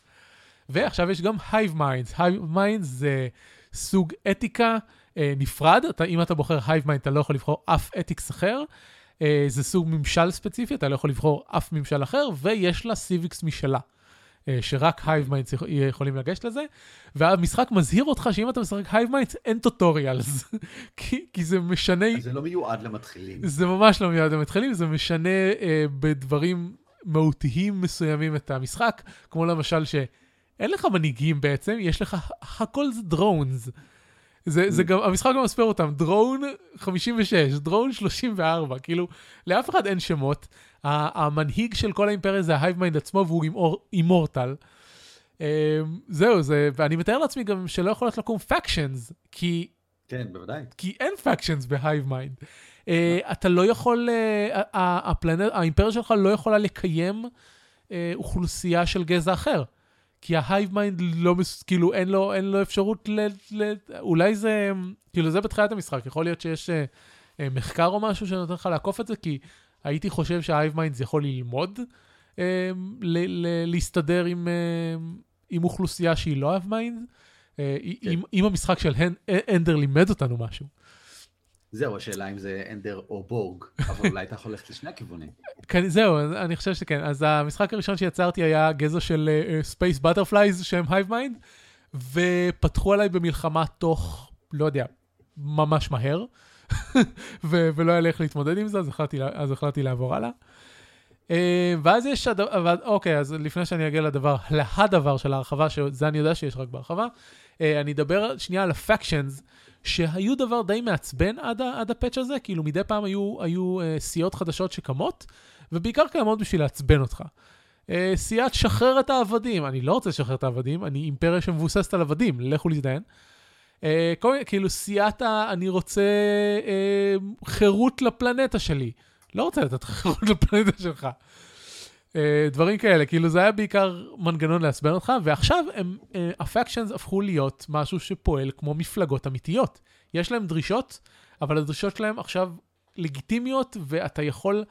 ועכשיו יש גם Hive Minds. Hive Minds זה סוג אתיקה אה, נפרד, אתה, אם אתה בוחר Hive Mind אתה לא יכול לבחור אף ethics אחר. אה, זה סוג ממשל ספציפי, אתה לא יכול לבחור אף ממשל אחר, ויש לה סיביקס משלה. אה, שרק Minds יכול- יכולים לגשת לזה, והמשחק מזהיר אותך שאם אתה משחק Hive Minds אין טוטוריאלס, כי, כי זה משנה, זה לא מיועד למתחילים. זה ממש לא מיועד למתחילים, זה משנה אה, בדברים מהותיים מסוימים את המשחק, כמו למשל שאין לך מנהיגים בעצם, יש לך, הכל זה דרונס. זה, זה גם, המשחק גם מספר אותם, drone 56, drone 34, כאילו, לאף אחד אין שמות. המנהיג של כל האימפריה זה ה hive mind עצמו, והוא immor, immortal. אה, זהו, זה, ואני מתאר לעצמי גם שלא יכולות לקום factions, כי כן, בוודאי. כי אין factions ב hive mind. אתה לא יכול, אה, ה planet, האימפריה שלך לא יכולה לקיים אה, אוכלוסייה של גזע אחר. כי ה hive mind לא, מס- כאילו אין לו, אין לו אפשרות ל, ל... אולי זה, כאילו זה בתחילת המשחק, יכול להיות שיש אה, אה, מחקר או משהו שנותן לך לעקוף את זה, כי הייתי חושב שה hive mind יכול ללמוד אה, ל, ל, להסתדר עם, אה, עם אוכלוסייה שהיא לא hive mind. אה, אם, אם המשחק של הנ- אנדר לימד אותנו משהו. זהו, השאלה אם זה אנדר או בורג, אבל אולי אתה יכול ללכת לשני הכיוונים. כן, זהו, אני חושב שכן. אז המשחק הראשון שיצרתי היה גזע של space butterflies שהם hive mind, ופתחו עליי במלחמה תוך, לא יודע, ממש מהר, ו- ולא היה לי איך להתמודד עם זה, אז החלטתי, אז החלטתי לעבור הלאה. אה, ואז יש, הד... אוקיי, אז לפני שאני אגיע לדבר, להדבר של ההרחבה, שזה אני יודע שיש רק בהרחבה, אה, אני אדבר שנייה על ה factions, שהיו דבר די מעצבן עד, עד ה patch הזה, כאילו מדי פעם היו, היו אה, סיעות חדשות שקמות, ובעיקר קיימות בשביל לעצבן אותך. אה, סיעת שחרר את העבדים, אני לא רוצה לשחרר את העבדים, אני אימפריה שמבוססת על עבדים, לכו להזדיין. אה, כל כאילו סיעת ה... אני רוצה אה, חירות לפלנטה שלי. לא רוצה לתת חירות לפלנטה שלך. אה, דברים כאלה, כאילו זה היה בעיקר מנגנון לעצבן אותך, ועכשיו הם, אה, הפקשנס הפכו להיות משהו שפועל כמו מפלגות אמיתיות. יש להם דרישות, אבל הדרישות שלהם עכשיו לגיטימיות, ואתה יכול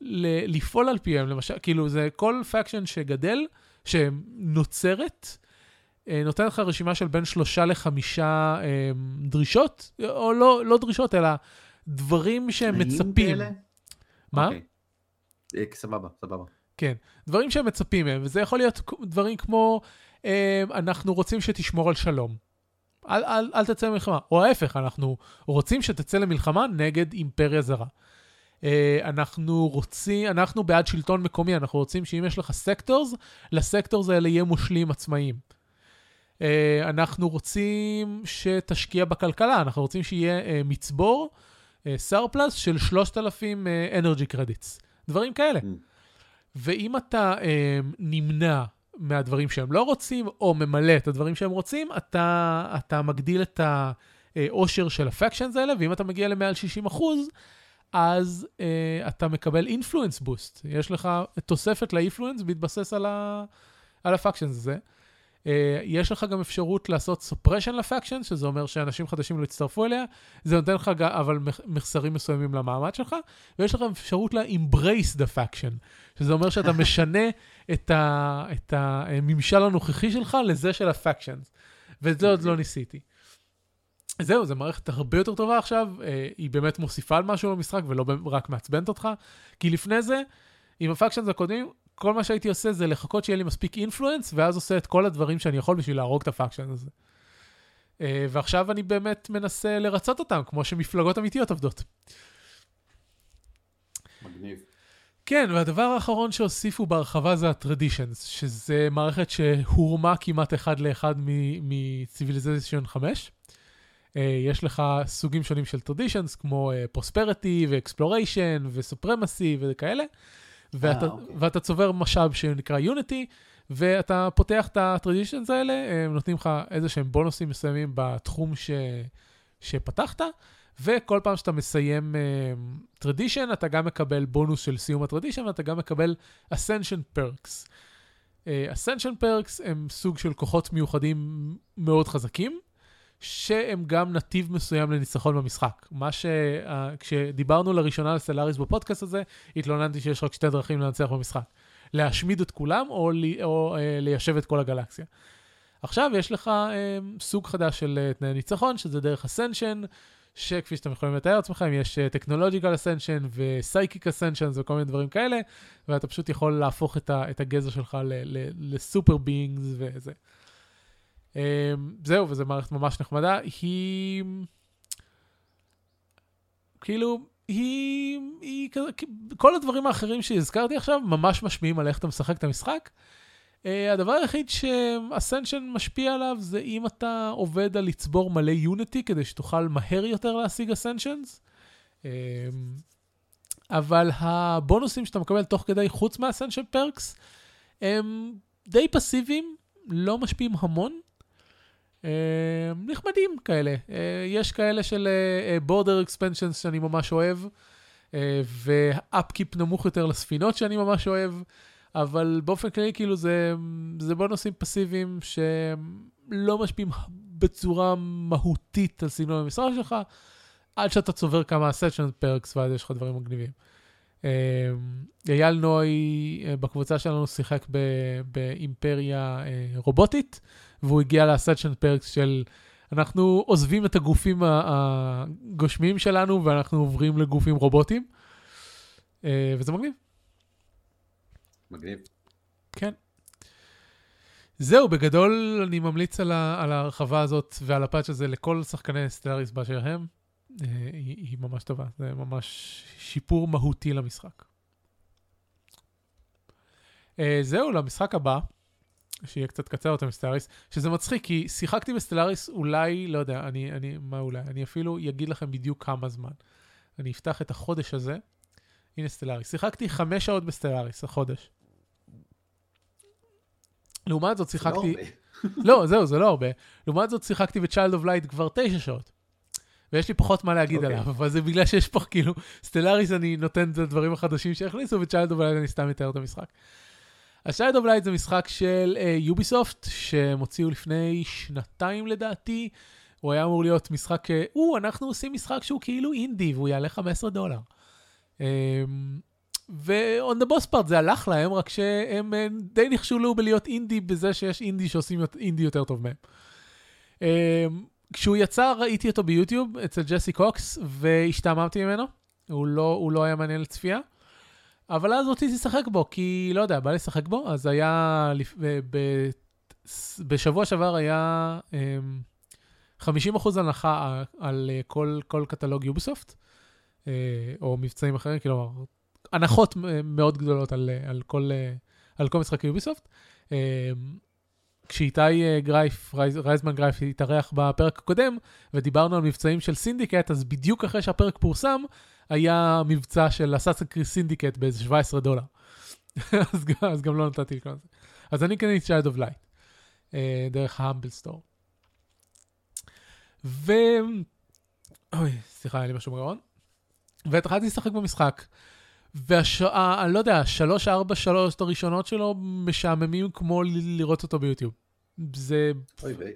ל- לפעול על פיהם, למשל, כאילו זה כל פקשן שגדל, שנוצרת, אה, נותן לך רשימה של בין שלושה לחמישה אה, דרישות, או לא, לא דרישות, אלא דברים שהם מצפים. מה? אוקיי. אה, סבבה, סבבה. כן, דברים שהם מצפים מהם, וזה יכול להיות דברים כמו, אה, אנחנו רוצים שתשמור על שלום. אל, אל, אל תצא למלחמה. או ההפך, אנחנו רוצים שתצא למלחמה נגד אימפריה זרה. אה, אנחנו רוצים, אנחנו בעד שלטון מקומי, אנחנו רוצים שאם יש לך sectors, ל sectors האלה יהיה מושלים עצמאיים. אה, אנחנו רוצים שתשקיע בכלכלה, אנחנו רוצים שיהיה אה, מצבור, surplus של 3,000 energy credits. דברים כאלה. Mm. ואם אתה אה, נמנע מהדברים שהם לא רוצים, או ממלא את הדברים שהם רוצים, אתה, אתה מגדיל את העושר של ה factions האלה, ואם אתה מגיע למעל 60 אחוז, אז אה, אתה מקבל influence boost. יש לך תוספת ל influence בהתבסס על, ה, על ה factions הזה. אה, יש לך גם אפשרות לעשות suppression ל factions, שזה אומר שאנשים חדשים לא יצטרפו אליה. זה נותן לך גם, אבל מח- מחסרים מסוימים למעמד שלך, ויש לך אפשרות ל-embrace the faction, שזה אומר שאתה משנה את, ה, את הממשל הנוכחי שלך לזה של הפקשנס. ואת זה עוד לא ניסיתי. זהו, זו מערכת הרבה יותר טובה עכשיו, אה, היא באמת מוסיפה על משהו למשחק ולא רק מעצבנת אותך, כי לפני זה, עם הפקשנס הקודמים, כל מה שהייתי עושה זה לחכות שיהיה לי מספיק אינפלואנס, ואז עושה את כל הדברים שאני יכול בשביל להרוג את הפקשן הזה. אה, ועכשיו אני באמת מנסה לרצות אותם, כמו שמפלגות אמיתיות עובדות. מגניב. כן, והדבר האחרון שהוסיפו בהרחבה זה ה-Traditions, שזה מערכת שהורמה כמעט אחד לאחד מ-Civilization 5. Uh, יש לך סוגים שונים של Traditions, כמו uh, Prosperity ו-Exploration ו-Supremacy וכאלה, ואתה, אוקיי. ואתה צובר משאב שנקרא יוניטי, ואתה פותח את הטרדישנס האלה, הם נותנים לך איזה שהם בונוסים מסוימים בתחום ש, שפתחת, וכל פעם שאתה מסיים tradition, אתה גם מקבל בונוס של סיום ה tradition, ואתה גם מקבל Ascension Perks. Ascension Perks הם סוג של כוחות מיוחדים מאוד חזקים, שהם גם נתיב מסוים לניצחון במשחק. מה ש... uh, כשדיברנו לראשונה על סטלאריס בפודקאסט הזה, התלוננתי שיש רק שתי דרכים לנצח במשחק. להשמיד את כולם או, לי, או uh, ליישב את כל הגלקסיה. עכשיו יש לך uh, סוג חדש של uh, תנאי ניצחון, שזה דרך ascension, שכפי שאתם יכולים לתאר לעצמכם, יש technological ascension ו psychic ascension וכל מיני דברים כאלה, ואתה פשוט יכול להפוך את, ה, את הגזע שלך ל super beings וזה. Um, זהו, וזו מערכת ממש נחמדה. היא... כאילו, היא... היא כזה... כל הדברים האחרים שהזכרתי עכשיו ממש משפיעים על איך אתה משחק את המשחק. Uh, הדבר היחיד שאסנשן משפיע עליו זה אם אתה עובד על לצבור מלא יוניטי כדי שתוכל מהר יותר להשיג אסנשנס. Uh, אבל הבונוסים שאתה מקבל תוך כדי, חוץ מהאסנשן פרקס, הם די פסיביים, לא משפיעים המון. Uh, נחמדים כאלה. Uh, יש כאלה של בורדר uh, אקספנשנס שאני ממש אוהב, ואפקיפ נמוך יותר לספינות שאני ממש אוהב. אבל באופן כללי, כאילו, זה, זה בונוסים פסיביים שלא משפיעים בצורה מהותית על סגנון המשרד שלך, עד שאתה צובר כמה סשן פרקס ואז יש לך דברים מגניבים. אייל נוי בקבוצה שלנו שיחק באימפריה רובוטית, והוא הגיע לסשן פרקס של אנחנו עוזבים את הגופים הגושמיים שלנו ואנחנו עוברים לגופים רובוטיים, וזה מגניב. מגניב. כן. זהו, בגדול אני ממליץ על, ה, על ההרחבה הזאת ועל ה patch הזה לכל שחקני סטלאריס באשר הם. היא, היא ממש טובה, זה ממש שיפור מהותי למשחק. זהו, למשחק הבא, שיהיה קצת קצר יותר מסטלאריס, שזה מצחיק, כי שיחקתי בסטלאריס אולי, לא יודע, אני, אני, מה אולי, אני אפילו אגיד לכם בדיוק כמה זמן. אני אפתח את החודש הזה, הנה סטלאריס. שיחקתי חמש שעות בסטלאריס, החודש. לעומת זאת שיחקתי... לא, זהו, זה לא הרבה. לעומת זאת שיחקתי ב-Child of Light כבר תשע שעות. ויש לי פחות מה להגיד okay. עליו, אבל זה בגלל שיש פה כאילו, סטלאריס אני נותן את הדברים החדשים שהכניסו, ו-Child of Light אני סתם מתאר את המשחק. אז Child of Light זה משחק של יוביסופט, uh, שהם הוציאו לפני שנתיים לדעתי. הוא היה אמור להיות משחק, או, uh, אנחנו עושים משחק שהוא כאילו אינדי, והוא יעלה 15 דולר. Um, ו-on the boss part זה הלך להם, רק שהם די נכשלו בלהיות אינדי בזה שיש אינדי שעושים אינדי יותר טוב מהם. Um, כשהוא יצא ראיתי אותו ביוטיוב אצל ג'סי קוקס והשתעממתי ממנו, הוא לא, הוא לא היה מעניין לצפייה, אבל אז רציתי לשחק בו, כי לא יודע, בא לשחק בו, אז היה, ב, בשבוע שעבר היה um, 50% הנחה על כל, כל קטלוג יוביסופט, uh, או מבצעים אחרים, כאילו הנחות מאוד גדולות על, על, כל, על כל משחקי יוביסופט. כשאיתי גרייף, רייז, רייזמן גרייף התארח בפרק הקודם, ודיברנו על מבצעים של סינדיקט, אז בדיוק אחרי שהפרק פורסם, היה מבצע של Assassin's Creed Syndicate באיזה 17 דולר. אז, אז גם לא נתתי לקרות לזה. אז אני קניתי Child of Light, דרך ה Humble Store. ו... אוי, סליחה, היה לי משהו בגרון. והתחלתי לשחק במשחק. והשעה, אני לא יודע, שלוש, ארבע, שלוש הראשונות שלו משעממים כמו לראות אותו ביוטיוב. זה... אוי ויי.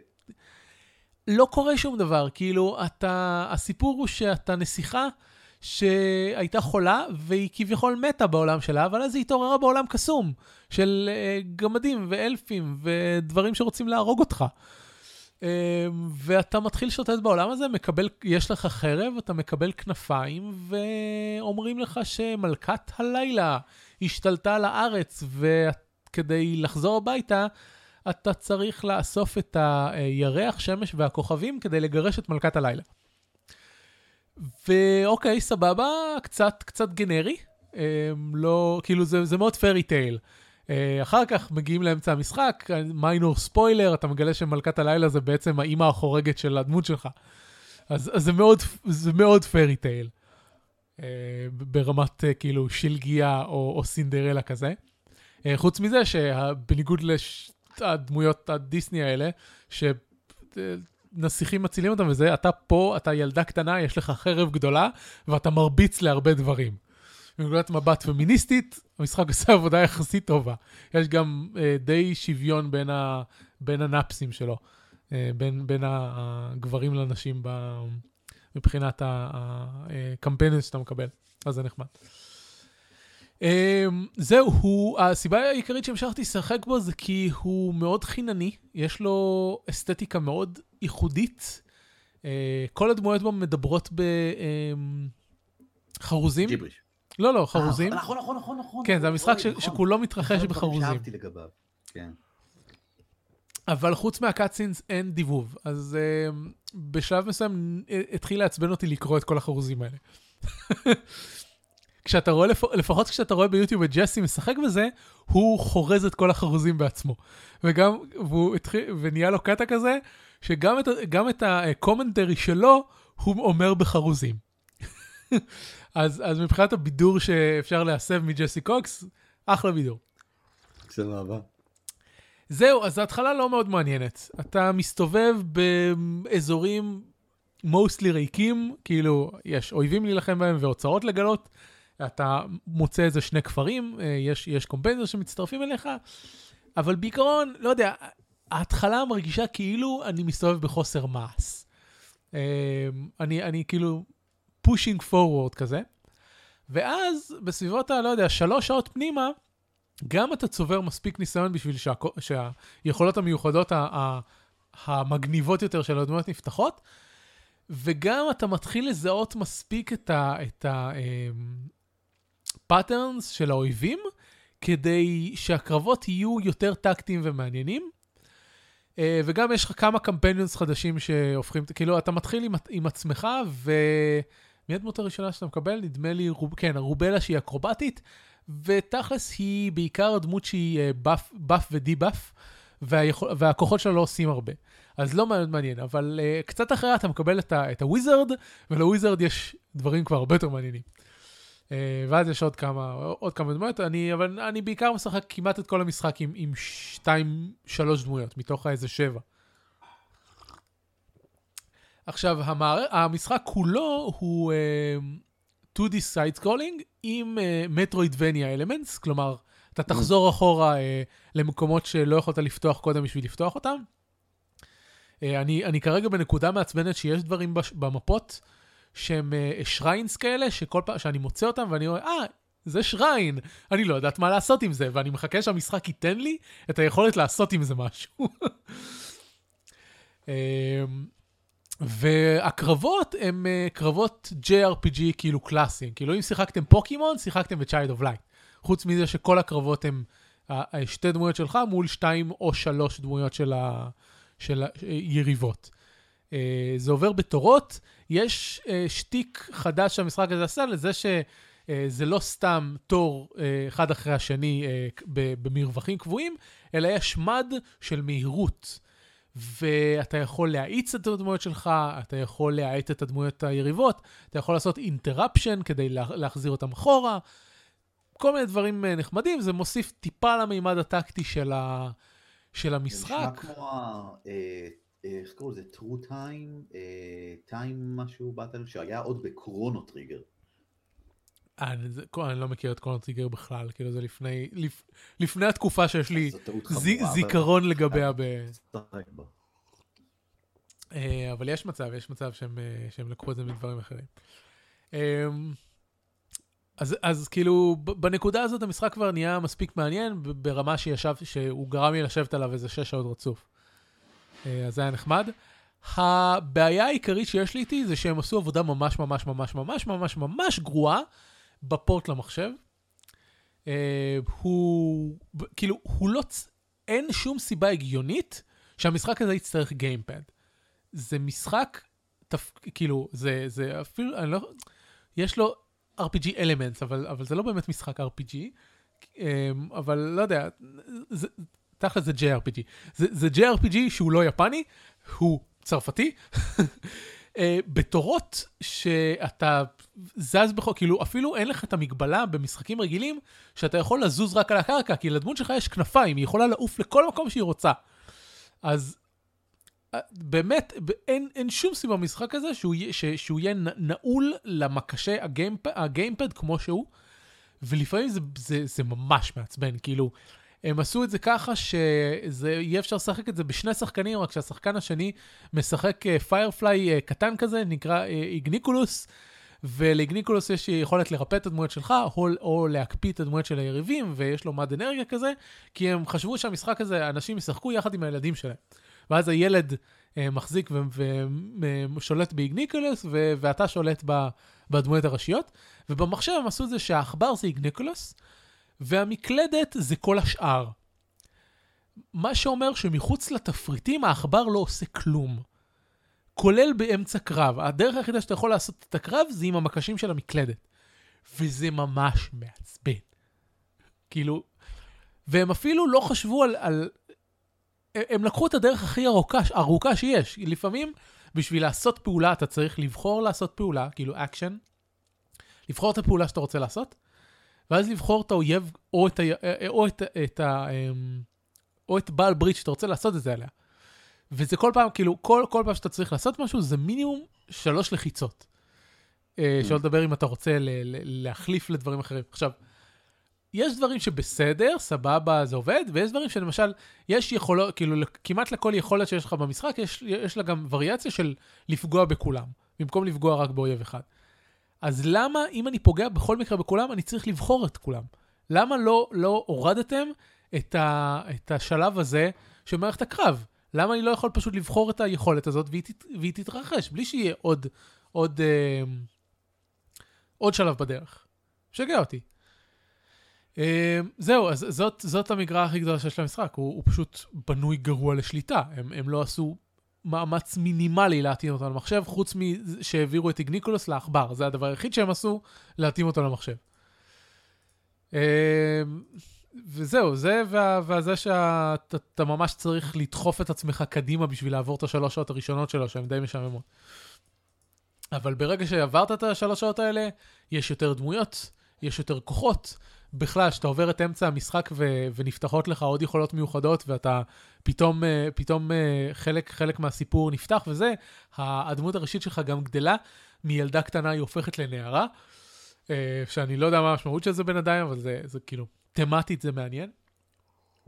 לא קורה שום דבר, כאילו, אתה... הסיפור הוא שאתה נסיכה שהייתה חולה, והיא כביכול מתה בעולם שלה, אבל אז היא התעוררה בעולם קסום, של uh, גמדים ואלפים ודברים שרוצים להרוג אותך. Uh, ואתה מתחיל לשוטט בעולם הזה, מקבל, יש לך חרב, אתה מקבל כנפיים, ואומרים לך שמלכת הלילה השתלטה על הארץ, וכדי לחזור הביתה, אתה צריך לאסוף את הירח, שמש והכוכבים כדי לגרש את מלכת הלילה. ואוקיי, סבבה, קצת, קצת גנרי. Um, לא, כאילו זה, זה מאוד פרי טייל. Uh, אחר כך מגיעים לאמצע המשחק, מיינור ספוילר, אתה מגלה שמלכת הלילה זה בעצם האימא החורגת של הדמות שלך. אז, אז זה מאוד, פרי טייל. אה, ברמת אה, כאילו שלגיה או, או סינדרלה כזה. אה, חוץ מזה שבניגוד לדמויות הדיסני האלה, שנסיכים מצילים אותם וזה, אתה פה, אתה ילדה קטנה, יש לך חרב גדולה, ואתה מרביץ להרבה דברים. מנקודת מבט פמיניסטית, המשחק עושה עבודה יחסית טובה. יש גם אה, די שוויון בין, ה, בין הנאפסים שלו, אה, בין, בין הגברים לנשים ב, מבחינת הקמפיינס שאתה מקבל, אז זה נחמד. Um, זהו, הוא, הסיבה העיקרית שהמשכתי לשחק בו זה כי הוא מאוד חינני, יש לו אסתטיקה מאוד ייחודית. Uh, כל הדמויות בו מדברות בחרוזים. ג'יבריש. לא, לא, חרוזים. נכון, נכון, נכון, נכון. כן, זה המשחק נכון. שכולו מתרחש אחד הדברים בחרוזים. כן. אבל חוץ מהקאטסינס אין דיבוב, אז uh, בשלב מסוים uh, התחיל לעצבן אותי לקרוא את כל החרוזים האלה. כשאתה רואה, לפ... לפחות כשאתה רואה ביוטיוב את ג'סי משחק בזה, הוא חורז את כל החרוזים בעצמו. וגם, והוא התחיל, ונהיה לו קטע כזה, שגם את, את ה commentary שלו, הוא אומר בחרוזים. אז, אז מבחינת הבידור שאפשר להסב מג'סי קוקס, אחלה בידור. סבבה. זהו, אז ההתחלה לא מאוד מעניינת. אתה מסתובב באזורים mostly ריקים, כאילו, יש אויבים להילחם בהם ואוצרות לגלות. אתה מוצא איזה שני כפרים, אה, יש, יש קומפנזר שמצטרפים אליך, אבל בעיקרון, לא יודע, ההתחלה מרגישה כאילו אני מסתובב בחוסר מעש. אה, אני, אני כאילו pushing forward כזה, ואז בסביבות ה, לא יודע, שלוש שעות פנימה, גם אתה צובר מספיק ניסיון בשביל שה, שהיכולות המיוחדות ה, ה, המגניבות יותר של הדמויות נפתחות, וגם אתה מתחיל לזהות מספיק את ה... את ה patterns של האויבים, כדי שהקרבות יהיו יותר טקטיים ומעניינים. אה, וגם יש לך כמה companions חדשים שהופכים, כאילו, אתה מתחיל עם, עם עצמך, ומי הדמות הראשונה שאתה מקבל? נדמה לי, רוב, כן, רובלה שהיא אקרובטית, ותכלס היא בעיקר הדמות שהיא buff, buff ו debuff, והכוחות שלה לא עושים הרבה. אז לא מאוד מעניין, אבל uh, קצת אחרי אתה מקבל את הוויזרד, ולוויזרד יש דברים כבר הרבה יותר מעניינים. Uh, ואז יש עוד כמה, עוד כמה דמויות, אני, אבל אני בעיקר משחק כמעט את כל המשחק עם, עם שתיים, שלוש דמויות, מתוך האיזה שבע. עכשיו, המער... המשחק כולו הוא uh, 2D side scrolling עם מטרואידבניה uh, אלמנטס, כלומר, אתה תחזור אחורה uh, למקומות שלא יכולת לפתוח קודם בשביל לפתוח אותם. Uh, אני, אני כרגע בנקודה מעצבנת שיש דברים בש, במפות שהם שריינס uh, כאלה, שכל פעם שאני מוצא אותם ואני רואה, אה, זה שריין, אני לא יודעת מה לעשות עם זה, ואני מחכה שהמשחק ייתן לי את היכולת לעשות עם זה משהו. uh, והקרבות הם uh, קרבות JRPG כאילו קלאסיים, כאילו אם שיחקתם פוקימון, שיחקתם ב-Child of Light. חוץ מזה שכל הקרבות הם שתי דמויות שלך מול שתיים או שלוש דמויות של, ה, של היריבות. Uh, זה עובר בתורות, יש uh, שטיק חדש שהמשחק הזה עשה לזה שזה uh, לא סתם תור uh, אחד אחרי השני uh, במרווחים קבועים, אלא יש מד של מהירות. ואתה יכול להאיץ את הדמויות שלך, אתה יכול להאט את הדמויות היריבות, אתה יכול לעשות interruption כדי להחזיר אותם אחורה. כל מיני דברים נחמדים, זה מוסיף טיפה למימד הטקטי של, ה... של המשחק. זה נשמע כמו. איך קראו לזה? true time? time משהו battle שהיה עוד בקרונו טריגר. אני, זה, אני לא מכיר את קרונו טריגר בכלל, כאילו זה לפני, לפ, לפני התקופה שיש לי ז, זיכרון אבל... לגביה ב... אבל יש מצב, יש מצב שהם, שהם לקחו את זה מדברים אחרים. אז, אז כאילו, בנקודה הזאת המשחק כבר נהיה מספיק מעניין, ברמה שישב, שהוא גרם לי לשבת עליו איזה שש שעות רצוף. אז זה היה נחמד. הבעיה העיקרית שיש לי איתי זה שהם עשו עבודה ממש ממש ממש ממש ממש ממש גרועה בפורט למחשב. הוא, כאילו, הוא לא, אין שום סיבה הגיונית שהמשחק הזה יצטרך גיימפד. זה משחק, תפ, כאילו, זה, זה אפילו, אני לא, יש לו RPG אלמנטס, אבל, אבל זה לא באמת משחק RPG, אבל לא יודע, זה, תכל'ס זה JRPG. זה, זה JRPG שהוא לא יפני, הוא צרפתי, אה, בתורות שאתה זז בכל, כאילו אפילו אין לך את המגבלה במשחקים רגילים שאתה יכול לזוז רק על הקרקע, כי לדמות שלך יש כנפיים, היא יכולה לעוף לכל מקום שהיא רוצה. אז אה, באמת, אין, אין שום סיבה במשחק הזה שהוא, ש, שהוא יהיה נעול למקשי הגיימפ, הגיימפד כמו שהוא, ולפעמים זה, זה, זה ממש מעצבן, כאילו, הם עשו את זה ככה שזה יהיה אפשר לשחק את זה בשני שחקנים, רק שהשחקן השני משחק פיירפליי אה, קטן כזה, נקרא איגניקולוס, ולאיגניקולוס יש יכולת לרפא את הדמויות שלך, או, או להקפיא את הדמויות של היריבים, ויש לו מד אנרגיה כזה, כי הם חשבו שהמשחק הזה, אנשים ישחקו יחד עם הילדים שלהם. ואז הילד אה, מחזיק ושולט באיגניקולוס, ואתה שולט בדמויות הראשיות. ובמחשב הם עשו את זה שהעכבר זה איגניקולוס, והמקלדת זה כל השאר. מה שאומר שמחוץ לתפריטים העכבר לא עושה כלום. כולל באמצע קרב. הדרך היחידה שאתה יכול לעשות את הקרב זה עם המקשים של המקלדת. וזה ממש מעצבן. כאילו, והם אפילו לא חשבו על, על... הם לקחו את הדרך הכי ארוכה, ארוכה שיש. לפעמים, בשביל לעשות פעולה, אתה צריך לבחור לעשות פעולה, כאילו אקשן, לבחור את הפעולה שאתה רוצה לעשות, ואז לבחור את האויב או את, ה, או את, את, ה, אמ, או את בעל ברית שאתה רוצה לעשות את זה עליה. וזה כל פעם, כאילו, כל, כל פעם שאתה צריך לעשות משהו, זה מינימום שלוש לחיצות. אה, mm. שלא לדבר אם אתה רוצה ל, ל, להחליף לדברים אחרים. עכשיו, יש דברים שבסדר, סבבה, זה עובד, ויש דברים שלמשל, יש יכולות, כאילו, כמעט לכל יכולת שיש לך במשחק, יש, יש לה גם וריאציה של לפגוע בכולם, במקום לפגוע רק באויב אחד. אז למה, אם אני פוגע בכל מקרה בכולם, אני צריך לבחור את כולם? למה לא, לא הורדתם את, ה, את השלב הזה של מערכת הקרב? למה אני לא יכול פשוט לבחור את היכולת הזאת והיא, תת, והיא תתרחש, בלי שיהיה עוד, עוד, אה, עוד שלב בדרך? משגע אותי. אה, זהו, אז זאת, זאת המגרעה הכי גדולה שיש למשחק, הוא, הוא פשוט בנוי גרוע לשליטה. הם, הם לא עשו מאמץ מינימלי להתאים אותו למחשב, חוץ משהעבירו את איגניקולוס לעכבר. זה הדבר היחיד שהם עשו, להתאים אותו למחשב. אמ, וזהו, זה וזה שאתה ממש צריך לדחוף את עצמך קדימה בשביל לעבור את השלוש שעות הראשונות שלו, שהן די משעממות. אבל ברגע שעברת את השלוש שעות האלה, יש יותר דמויות, יש יותר כוחות, בכלל, כשאתה עובר את אמצע המשחק ו- ונפתחות לך עוד יכולות מיוחדות, ואתה פתאום, אה, פתאום אה, חלק, חלק מהסיפור נפתח וזה, הדמות הראשית שלך גם גדלה, מילדה קטנה היא הופכת לנערה, אה, שאני לא יודע מה המשמעות של זה בינתיים, אבל זה, זה כאילו, תמטית זה מעניין.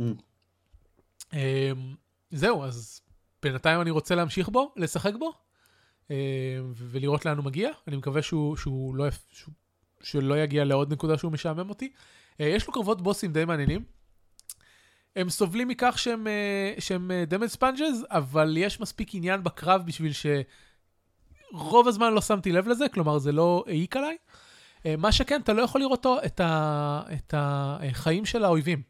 Mm. זהו, אז בינתיים אני רוצה להמשיך בו, לשחק בו, ולראות לאן הוא מגיע. אני מקווה שהוא, שהוא לא... שהוא, שלא יגיע לעוד נקודה שהוא משעמם אותי. אה, יש לו קרבות בוסים די מעניינים. הם סובלים מכך שהם, אה, שהם דמד אה, ספנג'ז, אבל יש מספיק עניין בקרב בשביל שרוב הזמן לא שמתי לב לזה, כלומר זה לא העיק עליי. מה שכן, אתה לא יכול לראות את, ה, את החיים של האויבים,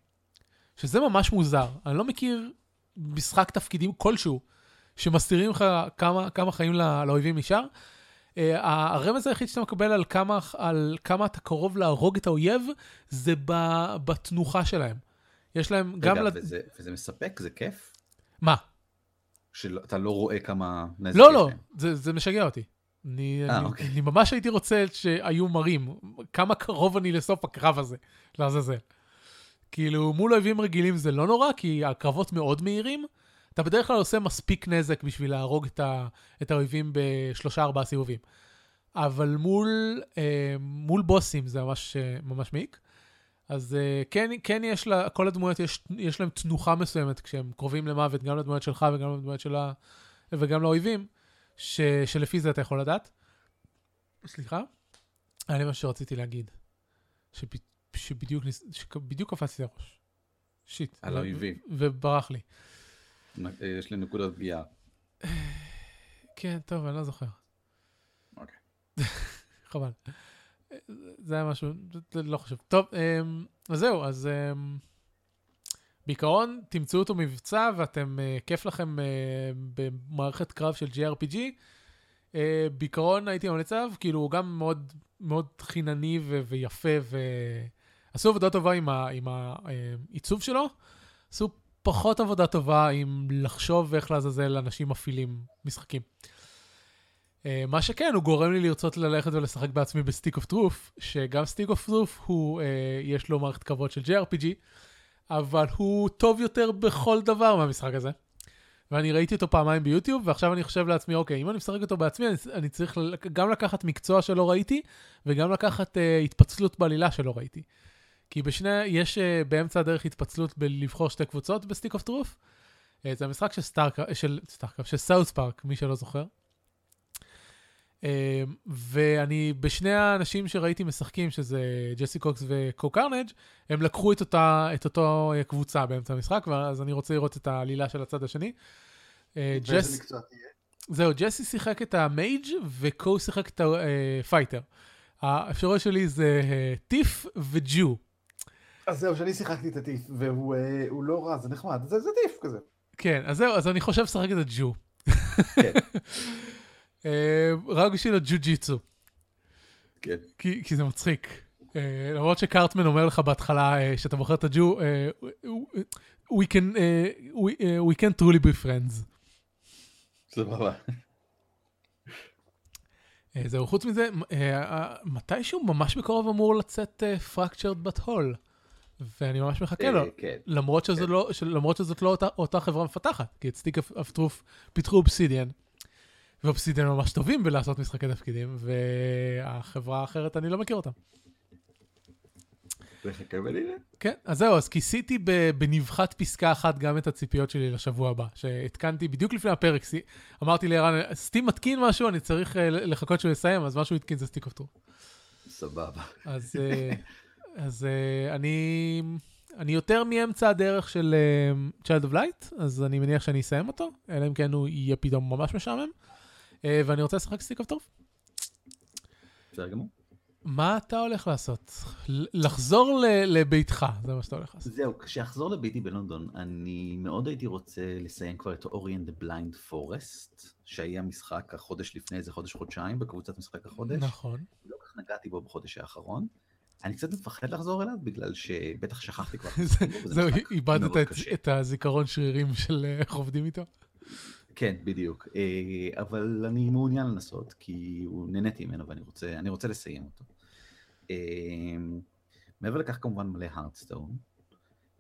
שזה ממש מוזר. אני לא מכיר משחק תפקידים כלשהו שמסתירים לך כמה, כמה חיים לא, לאויבים נשאר. אה, הרמז היחיד שאתה מקבל על כמה, על כמה אתה קרוב להרוג את האויב, זה בתנוחה שלהם. יש להם רגע, גם... רגע, וזה, וזה מספק? זה כיף? מה? שאתה לא רואה כמה נזק לא, לא, זה, זה משגע אותי. אני, 아, אני, אוקיי. אני ממש הייתי רוצה שהיו מראים כמה קרוב אני לסוף הקרב הזה, לעזאזל. כאילו, מול אויבים רגילים זה לא נורא, כי הקרבות מאוד מהירים, אתה בדרך כלל עושה מספיק נזק בשביל להרוג את, ה, את האויבים בשלושה ארבעה סיבובים. אבל מול, אה, מול בוסים זה ממש, אה, ממש מעיק. אז אה, כן, כן יש לה, כל הדמויות יש, יש להם תנוחה מסוימת כשהם קרובים למוות, גם לדמויות שלך וגם לדמויות שלה, וגם לאויבים, ש, שלפי זה אתה יכול לדעת. סליחה? היה לי מה שרציתי להגיד. שב, שבדיוק, שבדיוק קפצתי לראש. שיט. על האויבים. וברח לי. יש לי נקודת פגיעה. כן, טוב, אני לא זוכר. אוקיי. חבל. זה היה משהו, לא חשוב. טוב, אמ, אז זהו, אז אמ, בעיקרון, תמצאו אותו מבצע ואתם, אה, כיף לכם אה, במערכת קרב של GRPG. אה, בעיקרון הייתי ממליץ עליו, כאילו הוא גם מאוד מאוד חינני ויפה, ועשו עבודה טובה עם העיצוב שלו. עשו פחות עבודה טובה עם לחשוב איך לעזאזל אנשים מפעילים משחקים. אה, מה שכן, הוא גורם לי לרצות ללכת ולשחק בעצמי ב Stick of Truth, שגם Stick of Truth הוא, אה, יש לו מערכת קרבות של JRPG, אבל הוא טוב יותר בכל דבר מהמשחק הזה. ואני ראיתי אותו פעמיים ב YouTube, ועכשיו אני חושב לעצמי, אוקיי, אם אני משחק אותו בעצמי, אני, אני צריך גם לקחת מקצוע שלא ראיתי, וגם לקחת אה, התפצלות בעלילה שלא ראיתי. כי בשני, יש אה, באמצע הדרך התפצלות בלבחור שתי קבוצות ב Stick of Truth. אה, זה המשחק של StarCraft, של StarCraft, של South Park, מי שלא זוכר. אה, ואני, בשני האנשים שראיתי משחקים, שזה Jesse Cox ו CohhCarnage, הם לקחו את אותה, את אותו אה, קבוצה באמצע המשחק, ואז אני רוצה לראות את העלילה של הצד השני. אה, Jess? זהו, Jesse שיחק את ה mage ו Cohh שיחק את ה fighter. האפשרויות שלי זה אה, thief ו Jew. אז זהו, שאני שיחקתי את הטיף, והוא אה, הוא לא רע, זה נחמד, זה זה טיף כזה. כן, אז זהו, אז אני חושב לשחק את הג'ו. כן. אה, רק בשביל הג'ו-ג'יצו, כן. כי, כי זה מצחיק. אה, למרות שקארטמן אומר לך בהתחלה, שאתה בוחר את הג'ו, we can, we, we can truly be friends. סבבה. זהו, חוץ מזה, מתישהו ממש בקרוב אמור לצאת Fractured But Whole, ואני ממש מחכה לו. אה, כן. למרות, שזו כן. לא, למרות שזאת לא אותה, אותה חברה מפתחת, כי את סטיק אף טרוף פיתחו אובסידיאן, ואובסידיאן ממש טובים בלעשות משחקי תפקידים, והחברה האחרת, אני לא מכיר אותה. נחכה ונראה. כן, אז זהו, אז כיסיתי בנבחת פסקה אחת גם את הציפיות שלי לשבוע הבא, שהתקנתי בדיוק לפני הפרק, אמרתי לערן, Steam מתקין משהו, אני צריך אה, לחכות שהוא יסיים, אז מה שהוא התקין זה Stick of Truth. סבבה. אז, אה, אז אה, אני, אני יותר מאמצע הדרך של אה, Child of Light, אז אני מניח שאני אסיים אותו, אלא אם כן הוא יהיה פתאום ממש משעמם, אה, ואני רוצה לשחק Stick of Truth. בסדר גמור. מה אתה הולך לעשות? לחזור לביתך, זה מה שאתה הולך לעשות. זהו, כשאחזור לביתי בלונדון, אני מאוד הייתי רוצה לסיים כבר את Ori and the Blind Forest, שהיה משחק החודש לפני איזה חודש-חודשיים בקבוצת משחק החודש. נכון. לא כל כך נגעתי בו בחודש האחרון. אני קצת מפחד לחזור אליו, בגלל שבטח שכחתי כבר. זהו, איבדת את- הזיכרון שרירים של אה, איך עובדים איתו? כן, בדיוק. אה, אבל אני מעוניין לנסות, כי הוא נהניתי ממנו ואני רוצה, אני רוצה לסיים אותו. אה, מעבר לכך כמובן מלא הרדסטון.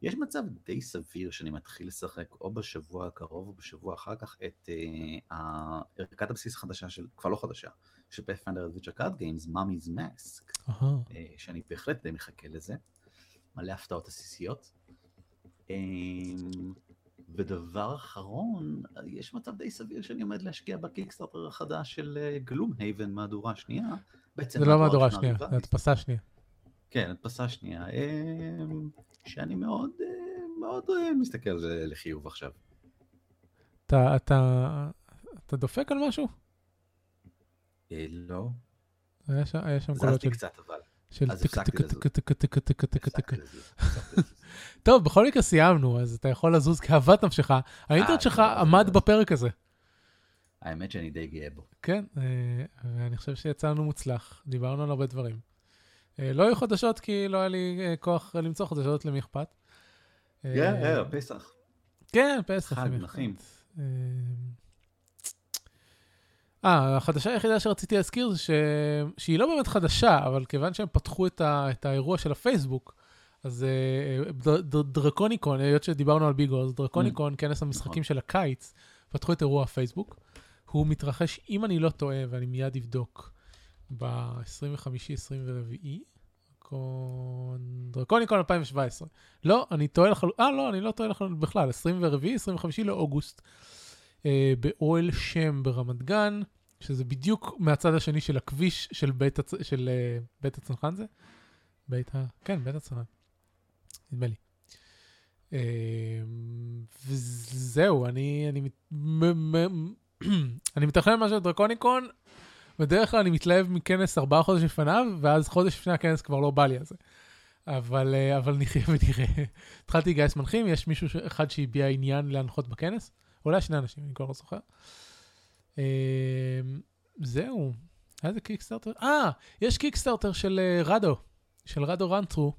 יש מצב די סביר שאני מתחיל לשחק או בשבוע הקרוב או בשבוע אחר כך את אה, ערכת הבסיס החדשה של, כבר לא חדשה, של Pathfinder Adventure Card Game, Mummy's Mask. אה, שאני בהחלט די מחכה לזה. מלא הפתעות עסיסיות. אמ, ודבר אחרון, יש מצב די סביר שאני עומד להשקיע ב Kickstarter החדש של Gloomhaven מהדורה שנייה. בעצם זה לא מהדורה שנייה. זה הדפסה שנייה. כן, הדפסה שנייה. שאני מאוד אה, מאוד אה, מסתכל על זה לחיוב עכשיו. אתה, אתה, אתה דופק על משהו? אה, לא, היה שם, היה שם קולות של, קצת אבל. של טק טק. טק טק טק טק טק טק. טוב, בכל מקרה סיימנו, אז אתה יכול לזוז כאוות נפשך. האינטרנט שלך תודה, עמד. בפרק הזה. האמת שאני די גאה בו. כן, ואני חושב שיצא לנו מוצלח, דיברנו על הרבה דברים. אה, לא היו חדשות כי לא היה לי אה, כוח למצוא חדשות, למי אכפת. אה, כן, אה, פסח. כן, פסח. חג. נחים. אה, אה, החדשה היחידה שרציתי להזכיר זה ש... שהיא לא באמת חדשה, אבל כיוון שהם פתחו את, ה... את האירוע של הפייסבוק, אז אה, ד... ד... דרקוניקון, היות שדיברנו על ביגו, אז דרקוניקון, כנס המשחקים נכון. של הקיץ, פתחו את אירוע הפייסבוק. הוא מתרחש, אם אני לא טועה, ואני מיד אבדוק, ב-25-24, דרקוניקון 2017. לא, אני טועה לחלוטין, אה, לא, אני לא טועה לחלוטין בכלל, 24, 25 לאוגוסט, אה, באוהל שם ברמת גן, שזה בדיוק מהצד השני של הכביש של בית, הצ... של, אה, בית הצנחן זה? בית ה... כן, בית הצנחן. נדמה לי. אה, וזהו, אני, אני, אני מתכנן משהו לדרקוניקון, בדרך כלל אני מתלהב מכנס ארבעה חודשים לפניו, ואז חודש לפני הכנס כבר לא בא לי על זה. אבל, אה, אבל נחיה ונראה. התחלתי לגייס מנחים, יש מישהו אחד שהביע עניין להנחות בכנס, אולי שני אנשים, אני כבר לא זוכר. אה, זהו, היה איזה Kickstarter? אה, יש Kickstarter של אה, Rahdo, של Rahdo Runs Through,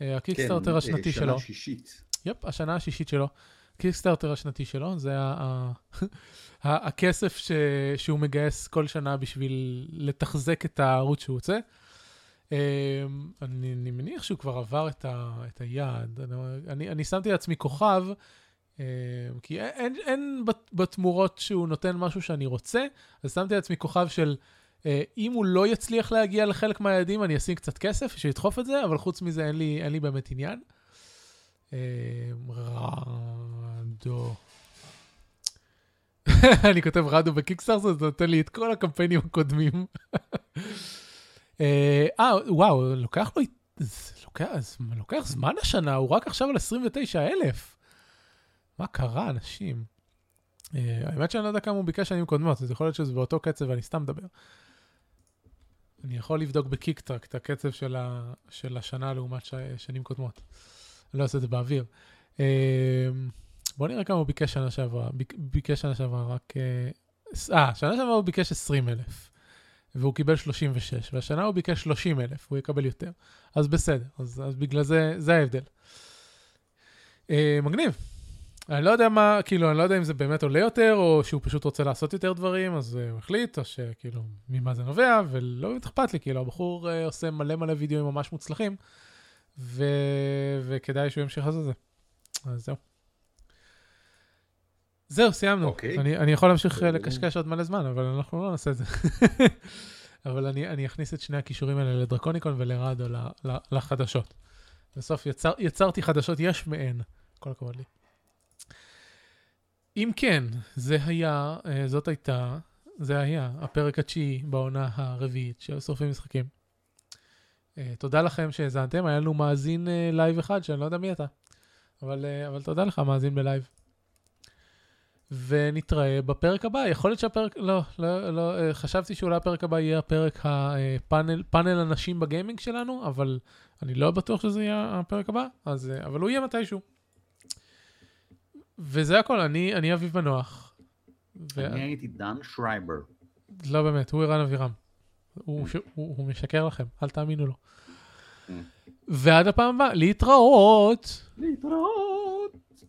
ה Kickstarter כן, השנתי שלו. שנה שישית. yep, השנה השישית שלו. ה Kickstarter השנתי שלו, זה הכסף ש- שהוא מגייס כל שנה בשביל לתחזק את הערוץ שהוא רוצה. אה, אני, אני מניח שהוא כבר עבר את, ה, את היעד. אני, אני, שמתי לעצמי כוכב, אה, כי אין, אין, אין בת- בתמורות שהוא נותן משהו שאני רוצה, אז שמתי לעצמי כוכב של אה, אם הוא לא יצליח להגיע לחלק מהיעדים, אני אשים קצת כסף שידחוף את זה, אבל חוץ מזה אין לי, אין לי באמת עניין. אה, רדו. אני כותב רדו בקיקסטארט, זה נותן לי את כל הקמפיינים הקודמים. אה, אה, וואו, לוקח לו, לוקח, לוקח זמן השנה, הוא רק עכשיו על 29,000. מה קרה, אנשים? אה, האמת שאני לא יודע כמה הוא ביקש שנים קודמות, אז יכול להיות שזה באותו קצב ואני סתם מדבר. אני יכול לבדוק בקיקטרק את הקצב של, השנה לעומת שנים קודמות. אני לא אעשה את זה באוויר. אה, בוא נראה כמה הוא ביקש שנה שעברה. ביק, ביקש שנה שעברה רק... אה, אה, שנה שעברה הוא ביקש 20,000, והוא קיבל 36, והשנה הוא ביקש 30,000, הוא יקבל יותר. אז בסדר, אז, אז בגלל זה, זה ההבדל. אה, מגניב. אני לא יודע מה, כאילו, אני לא יודע אם זה באמת עולה יותר, או שהוא פשוט רוצה לעשות יותר דברים, אז uh, הוא החליט, או שכאילו, ממה זה נובע, ולא באמת אכפת לי, כאילו, הבחור uh, עושה מלא מלא וידאוים ממש מוצלחים, ו... וכדאי שהוא ימשיך לעשות את זה. אז זהו. זהו, סיימנו. אוקיי. אני, אני יכול להמשיך uh, בסדר. לקשקש עוד מלא זמן, אבל אנחנו לא נעשה את זה. אבל אני, אני אכניס את שני הקישורים האלה לדרקוניקון ול Rahdo ל- ל- לחדשות. בסוף יצר, יצרתי חדשות יש מאין, כל הכבוד לי. אם כן, זה היה, אה, זאת הייתה, זה היה הפרק התשיעי בעונה הרביעית של שורפים משחקים. אה, תודה לכם שהאזנתם, היה לנו מאזין אה, לייב אחד, שאני לא יודע מי אתה, אבל, אה, אבל תודה לך, מאזין בלייב. ונתראה בפרק הבא, יכול להיות שהפרק, לא, לא, לא, חשבתי שאולי הפרק הבא יהיה הפרק הפאנל, פאנל הנשים בגיימינג שלנו, אבל אני לא בטוח שזה יהיה הפרק הבא, אז, אבל הוא יהיה מתישהו. וזה הכל, אני, אני אביב מנוח. ו... אני הייתי דן שרייבר. לא באמת, הוא ערן אבירם. הוא, ש... הוא, הוא משקר לכם, אל תאמינו לו. Mm. ועד הפעם הבאה, להתראות! להתראות.